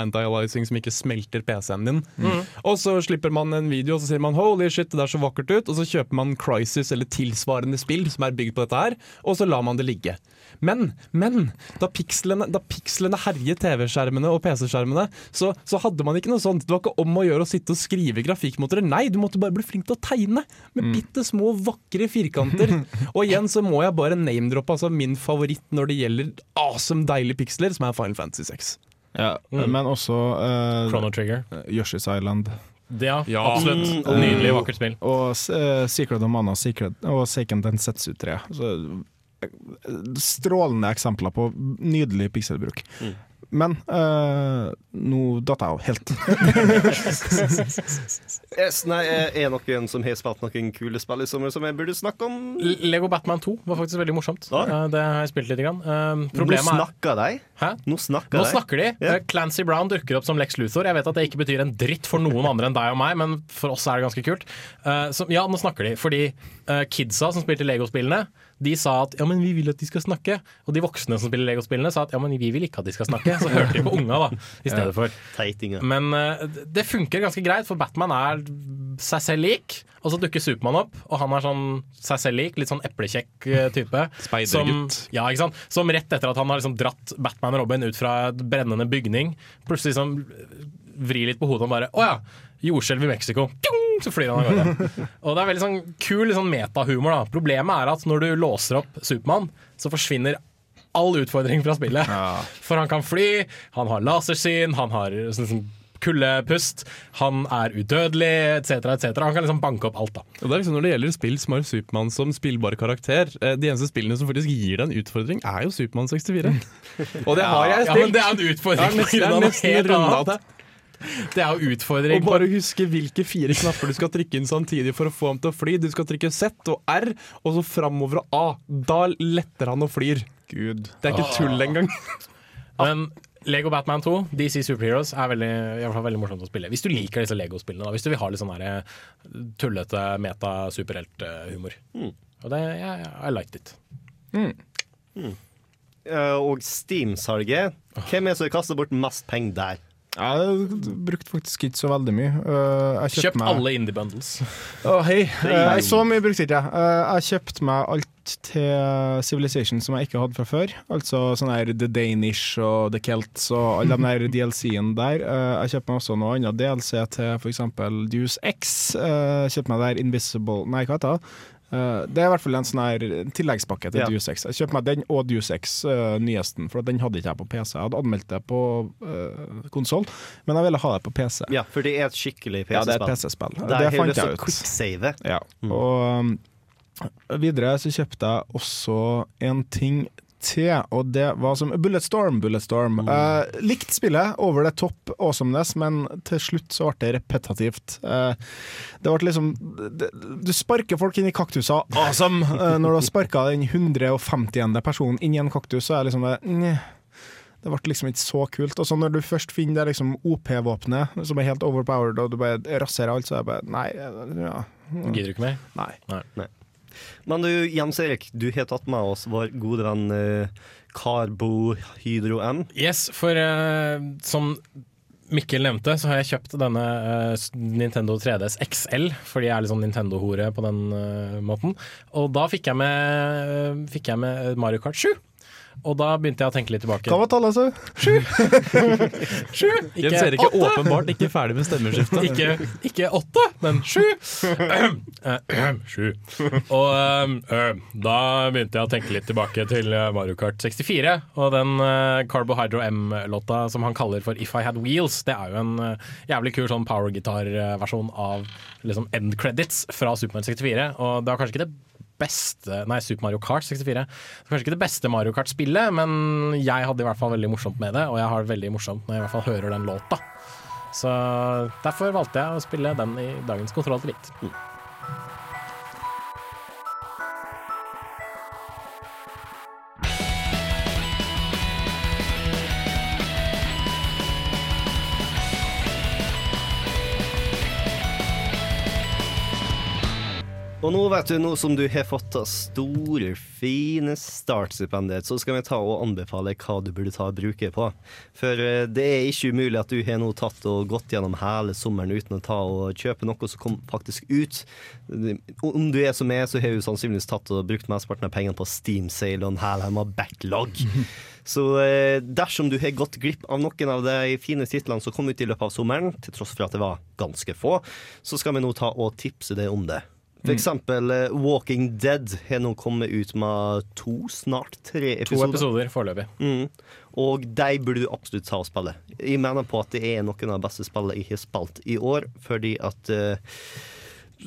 anti-alizing som ikke smelter PC-en din. Mm. Og så slipper man en video, og så sier man 'holy shit, det er så vakkert ut', og så kjøper man Crisis eller tilsvarende spill som er bygd på dette her, og så lar man det ligge. Men, men da pikslene, da pikslene herjet TV-skjermene og PC-skjermene, så, så hadde man ikke noe sånt. Det var ikke om å gjøre å sitte og skrive grafikkmotorer. Nei, du måtte bare bli flink til å tegne med bitte små, vakre firkanter. og igjen så må jeg bare name-droppe altså min favoritt når det gjelder awesome, deilige piksler, som er Final Fantasy 6. Ja, Mm. Men også uh, Chrono Trigger. Yoshi's Island. Ja, Ja. absolutt. Mm. Nydelig, vakkert spill. Og uh, Secret of Mana Secret, og Seiken Densetsu 3. Så, strålende eksempler på nydelig pikselbruk. Mm. Men uh, nå datt jeg av helt. Yes, nei, er noen som har spilt noen kule spill i sommer som jeg burde snakke om? Lego Batman 2 var faktisk veldig morsomt. Ja. Eh, Det har jeg spilt litt. Grann. Problemet Nå er snakker de. Hæ? Nå snakker Nå snakker de. Ja. Eh, Clancy Brown dukker opp som Lex Luthor. Jeg vet at det ikke betyr en dritt for noen andre enn deg og meg, men for oss er det ganske kult. Eh, så, ja, nå snakker de. Fordi eh, kidsa som spilte Lego-spillene, de sa at ja, men vi vil at de skal snakke. Og de voksne som spiller Lego-spillene, sa at ja, men vi vil ikke at de skal snakke. Så hørte de på unga da, i stedet for. Teitinger. Men uh, det funker ganske greit, for Batman er seg selv lik. Og så dukker Supermann opp, og han er sånn seg selv lik, litt sånn eplekjekk eh, type. Speidergutt. Som, ja, ikke sant? som rett etter at han har liksom dratt Batman og Robin ut fra en brennende bygning, plutselig liksom vrir litt på hodet og bare Å ja, Jordskjelv i Mexico. Så flyr han av gårde. Og det er veldig sånn kul sånn metahumor. da Problemet er at når du låser opp Supermann, så forsvinner all utfordring fra spillet. For han kan fly, han har lasersyn, han har sånn, sånn kuldepust, han er udødelig, etc., etc. Han kan liksom banke opp alt, da. Og det er liksom Når det gjelder spill som har Supermann som spillbar karakter, eh, de eneste spillene som faktisk gir deg en utfordring, er jo Supermann 64. Og det har jeg Ja, men det er en utfordring Det er nesten, av jeg nesten. det. Er jo utfordring Og bare huske hvilke fire knapper du skal trykke inn samtidig for å få ham til å fly. Du skal trykke Z og R, og så framover og A. Da letter han og flyr. Gud. Det er ikke tull engang. Men Lego Batman 2, DC Superheroes, er veldig, i hvert fall veldig morsomt å spille. Hvis du liker disse Lego-spillene. da Hvis du vil ha litt sånn eh, tullete meta-superhelthumor. Og det, jeg, I liked it. Eh, og Steam-salget. Hvem er det som kaster bort mest penger der? Jeg brukte faktisk ikke så veldig mye. Uh, jeg kjøpt, Kjøp meg- alle indie-bundles. Oh, hei. Eh, så mye brukte ikke jeg. Eh, jeg kjøpte meg alt til Civilization som jeg ikke hadde fra før. Altså sånn her The Danish og The Celts og alle de der DLC-ene der. Eh, jeg kjøpte meg også noe annet DLC til f.eks. Deuce X. Jeg kjøpte meg der Invisible Nei, hva heter det? Eh, det er i hvert fall en sånn her tilleggspakke til Ja. Deuce X. Jeg kjøpte meg den og Deuce X, uh, nyhesten, for den hadde ikke jeg på PC. Jeg hadde anmeldt det på uh, konsoll, men jeg ville ha det på PC. Ja, for det er et skikkelig PC-spill. Ja, det er et PC-spill. Det, Det fant jeg ut. quicksave. Ja. Og um, videre så kjøpte jeg også en ting til, og det var som Bulletstorm. Bulletstorm. Uh, likt spillet, over det topp awesomeness, men til slutt så ble det repetitivt. Uh, det ble liksom det, Du sparker folk inn i kaktuser, awesome! Uh, når du har sparka den 150. personen inn i en kaktus, så er det liksom det. Det ble liksom ikke så kult. Og så når du først finner det liksom OP-våpenet, som er helt overpowered, og du bare raserer alt, så er det bare Nei. Ja. Gidder du ikke mer? Nei. Nei. Men du, Jens Erik, du har tatt med oss vår gode venn uh, Carbo Hydro M. Yes, for eh, som Mikkel nevnte, så har jeg kjøpt denne uh, Nintendo 3DS XL, fordi jeg er litt sånn Nintendo-hore på den uh, måten. Og da fikk jeg med, fikk jeg med Mario Kart 7. Og da begynte jeg å tenke litt tilbake. Hva var tallet, altså? Sju! Sju! Jens Erik er åpenbart ikke ferdig med stemmeskiftet. Ikke, ikke åtte, men sju. Sju. Og um, um, da begynte jeg å tenke litt tilbake til uh, Mario Kart 64. Og den uh, Carbohydro M-låta som han kaller for If I Had Wheels, det er jo en uh, jævlig kul sånn powergitar-versjon av liksom end credits fra Supermann 64. Og det var kanskje ikke det beste Nei, Super Mario Kart 64. Kanskje ikke det beste Mario Kart-spillet, men jeg hadde i hvert fall veldig morsomt med det, og jeg har det veldig morsomt når jeg i hvert fall hører den låta. Så derfor valgte jeg å spille den i dagens Kontroll til litt. Og nå vet du, nå som du har fått det store, fine startstipendet, så skal vi ta og anbefale hva du burde ta og bruke på. For eh, det er ikke umulig at du har nå tatt og gått gjennom hele sommeren uten å ta og kjøpe noe som kom faktisk ut. Om du er som meg, så har du sannsynligvis tatt og brukt mesteparten av pengene på Steam Sale og en hel haug med backlog. Så eh, dersom du har gått glipp av noen av de fine titlene som kom ut i løpet av sommeren, til tross for at det var ganske få, så skal vi nå ta og tipse deg om det. For Mm. eksempel eh, Walking Dead har nå kommet ut med to, snart tre To episoder. episoder foreløpig. Mm. Og de burde du absolutt ta og spille. Jeg mener på at det er noen av de beste spillene jeg har spilt i år, fordi at eh,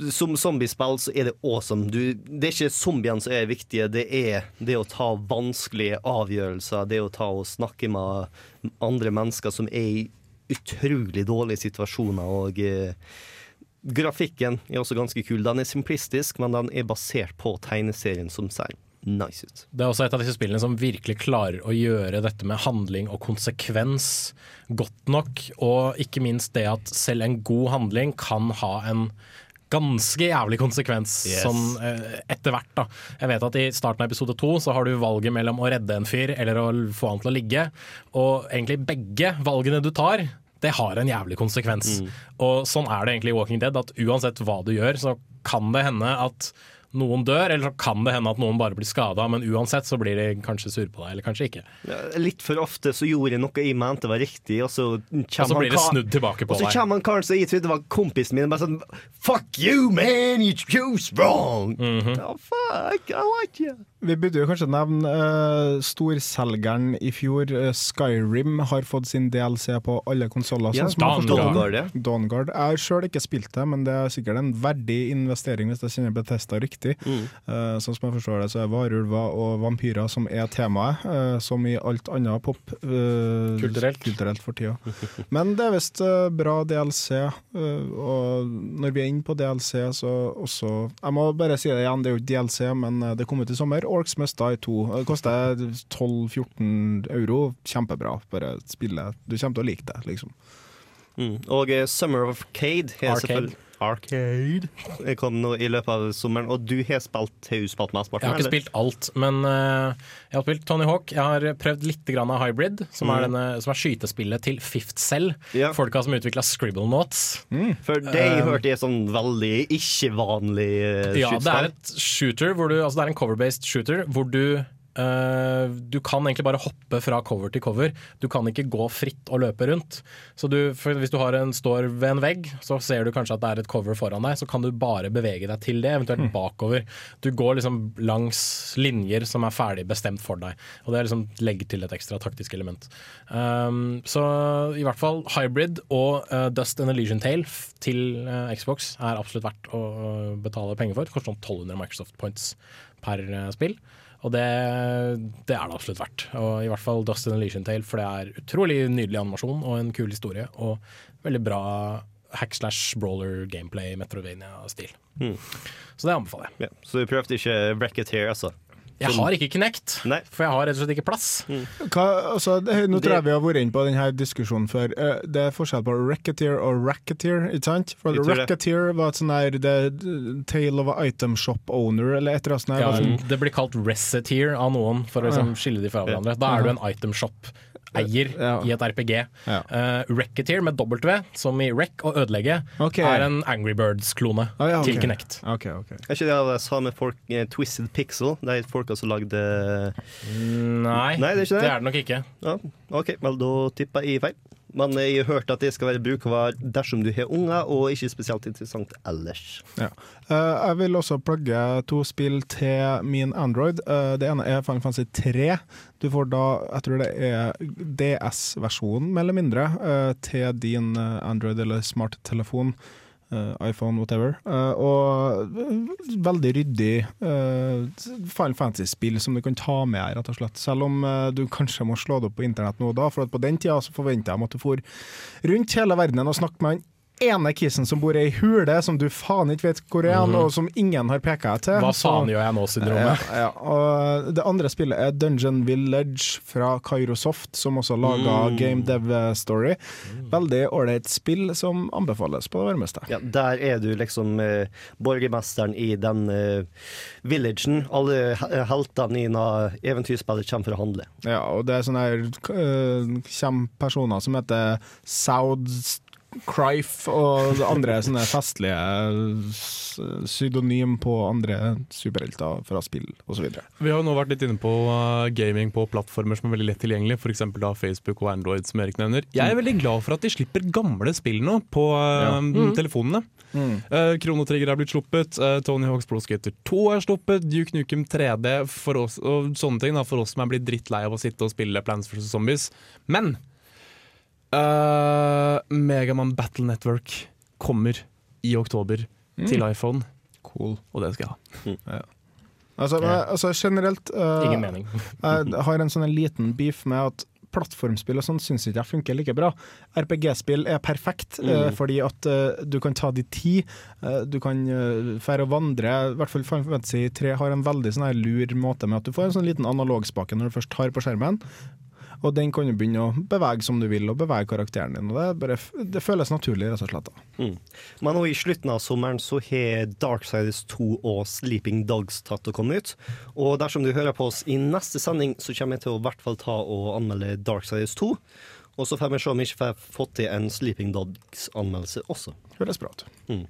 som zombiespill så er det awesome. Du, det er ikke zombiene som er viktige, det er det å ta vanskelige avgjørelser, det å ta og snakke med andre mennesker som er i utrolig dårlige situasjoner. og... eh, Grafikken er også ganske kul. Den er simplistisk, men den er basert på tegneserien som ser nice ut. Det er også et av disse spillene som virkelig klarer å gjøre dette med handling og konsekvens godt nok, og ikke minst det at selv en god handling kan ha en ganske jævlig konsekvens Yes. sånn etter hvert. da. Jeg vet at I starten av episode to så har du valget mellom å redde en fyr eller å få han til å ligge. Og egentlig begge valgene du tar, det har en jævlig konsekvens. Og sånn er det egentlig i Walking Dead, at uansett hva du gjør, så kan det hende at noen dør, eller så kan det hende at noen bare blir skada, men uansett så blir de kanskje sure på deg, eller kanskje ikke. Litt for ofte så gjorde jeg noe jeg mente var riktig, og så Og så blir det snudd tilbake på deg. Og så deg. kommer han karen som jeg trodde var kompisen min, og bare sånn Fuck you, man! You chose wrong! Mm -hmm. oh, fuck, I like you. Vi burde jo kanskje nevne uh, storselgeren i fjor, uh, Skyrim, har fått sin DLC på alle konsoller. Ja. Dawnguard. Dawnguard. Jeg har sjøl ikke spilt det, men det er sikkert en verdig investering hvis jeg kjenner Betesta riktig. Mm. Uh, sånn som jeg forstår det, så er varulver og vampyrer som er temaet, som i alt annet pop. eh, Kulturelt. for tida. Men det er visst bra DLC, og når vi er inne på DLC, så også Jeg må bare si det igjen, det er jo ikke DLC, men det kom ut i sommer. Orcs Must Die 2. Det koster 12-14 euro. Kjempebra. Bare spille. Du kommer til å like det, liksom. Mm. Og eh, Summer of har Arcade. Arcade. Jeg kom nå i løpet av sommeren, og du har spilt har du med mesteparten? Jeg har ikke eller? spilt alt, men uh, jeg har spilt Tony Hawk. Jeg har prøvd litt grann av Hybrid, som, er, Mm. denne, som er skytespillet til Fifth Cell. Folka som utvikla Scribble Notes. For det jeg Um, hørte er sånn veldig ikke-vanlig uh, Ja, det er et shooter hvor du, altså det er en cover-based shooter hvor du eh, du kan egentlig bare hoppe fra cover til cover. Du kan ikke gå fritt og løpe rundt. Så du, Hvis du har en, står ved en vegg, så ser du kanskje at det er et cover foran deg. Så kan du bare bevege deg til det, eventuelt bakover. Du går liksom langs linjer som er ferdig bestemt for deg. Og det liksom legger til et ekstra taktisk element. Um, så i hvert fall Hybrid og uh, Dust and Illusion Tale til uh, Xbox er absolutt verdt å betale penger for. Koster sånn 1200 Microsoft points per spill. Og det, det er det absolutt verdt. Og I hvert fall Dust and Elysian Tale, for det er utrolig nydelig animasjon og en kul historie. Og veldig bra hack slash brawler gameplay, Metrovania-stil. Mm. Så det anbefaler jeg. Ja, så du prøvde ikke Bracket Here, altså? Jeg har ikke Kinect, for jeg har rett og slett ikke plass. Hva, altså, det, nå tror jeg vi har vært inne på denne diskusjonen før. Eh, Det er forskjell på racketeer og racketeer, ikke sant? For det. racketeer var et sånn her det- Tale of an item shop owner, eller et eller annet sånt. Ja, sånn- det blir kalt Reseteer av noen for å liksom skille de fra hverandre. Da er du en item shop-eier i et RPG. Uh, Racketeer med W, som i wreck og ødelegge, okay. er en Angry Birds-klone Ah, ja, til. Kinect. Okay, okay. Er ikke det av de samme folk uh, Twisted Pixel? De folka som lagde Nei, Nei, det er ikke det? det er det nok ikke. Ja, OK, vel da tipper jeg feil. Men jeg har hørt at det skal være brukbar dersom du har unger, og ikke spesielt interessant ellers. Ja. Eh, jeg vil også plugge to spill til min Android. Eh, det ene er Final Fantasy 3. Du får da, jeg tror det er DS-versjonen, mer eller mindre, eh, til din eh, Android eller smarttelefon. Eh, iPhone, whatever. Eh, og veldig ryddig uh, Final Fantasy-spill som du kan ta med her, rett og slett. Selv om du kanskje må slå det opp på internett nå og da, for at på den tida så forventa jeg at du for rundt hele verdenen og snakket med den ene kissen som bor i ei hule som du faen ikke vet hvor er, Mhm. og som ingen har peka til. Hva sa faen gjør jeg nå-syndromet? Ja, ja. Og det andre spillet er Dungeon Village fra Kairosoft, som også laga Mm. Game Dev Story. Veldig ålreit spill som anbefales på det varmeste. Ja, der er du liksom eh, borgermesteren i den eh, villagen. Alle heltene i eventyrspillet kommer for å handle. Ja, og det er sånne her eh, kommer personer som heter Soud Crife og andre sånne festlige pseudonym på andre superhelter fra spill osv. Vi har jo nå vært litt inne på uh, gaming på plattformer som er veldig lett tilgjengelig, f.eks. Facebook og Android, som Erik nevner. Jeg er veldig glad for at de slipper gamle spill nå på uh, Ja. Mm. telefonene. Uh, Kronotrigger er blitt sluppet, uh, Tony Hawk's Pro Skater 2 er sluppet, Duke Nukem 3D for oss, og sånne ting da, for oss som er blitt drittlei av å sitte og spille Plans vs. Zombies. Men uh, Megaman Battle Network kommer i oktober Mm. til iPhone. Cool. Og det skal jeg ha. Ja. Altså, men, altså generelt uh, Ingen mening. jeg har en sånn liten beef med at plattformspill og sånn syns ikke jeg funker like bra. RPG-spill er perfekt, mm. uh, fordi at uh, du kan ta de tid. Uh, du kan uh, fære og vandre. I hvert fall Final Fantasy 3 har en veldig sånn her lur måte med at du får en sånn liten analogspake når du først tar på skjermen. Og den kan du begynne å bevege som du vil, og bevege karakteren din. Og det, bare, det føles naturlig, rett og slett. Mm. Men nå i slutten av sommeren så har Darksiders 2 og Sleeping Dogs tatt å komme ut. Og dersom du hører på oss i neste sending, så kommer jeg til å i hvert fall ta og anmelde Darksiders 2. Og så får vi se om vi ikke får fått til en Sleeping Dogs-anmeldelse også. Høres bra ut. Mm.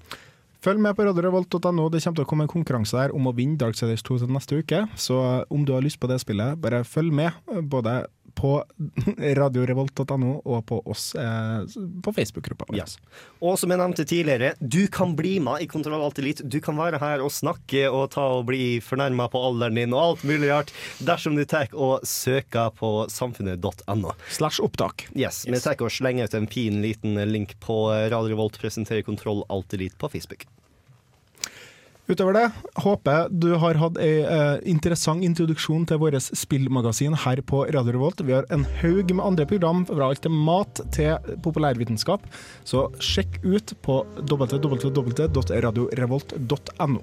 Følg med på radiorevolt.no. Det kommer til å komme en konkurranse der om å vinne Darksiders 2 til neste uke. Så om du har lyst på det spillet, bare følg med. Både på radiorevolt.no og på oss eh, på Facebook-gruppa vår. Ja. Og som jeg nevnte tidligere, du kan bli med i Kontroll Alt Elite. Du kan være her og snakke og ta og bli fornærma på alderen din og alt mulig rart dersom du tar og søker på samfunnet.no. Slash opptak. Yes, Vi tar og slenger ut en fin liten link på Radio Revolt presenterer Kontroll Alt Elite på Facebook. Utover det, håper du har hatt ei eh, interessant introduksjon til vårt spillmagasin her på Radio Revolt. Vi har en haug med andre program fra alt til mat til populærvitenskap, så sjekk ut på www.radiorevolt.no.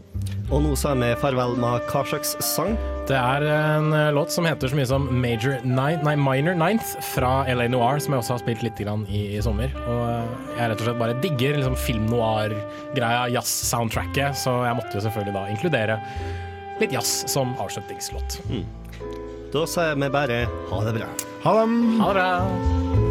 Og nå sier vi farvel med hva slags sang? Det er en eh, låt som heter så mye som Major Ninth, nei, Minor Ninth fra LA Noir, som jeg også har spilt litt grann i, i sommer. Og jeg rett og slett bare digger liksom, film noir-greia, jazz-soundtracket, så jeg måtte jo selvfølgelig da inkludere litt jazz som avslutningslåt. Da sier vi bare ha det bra. Ha det! Ha det bra!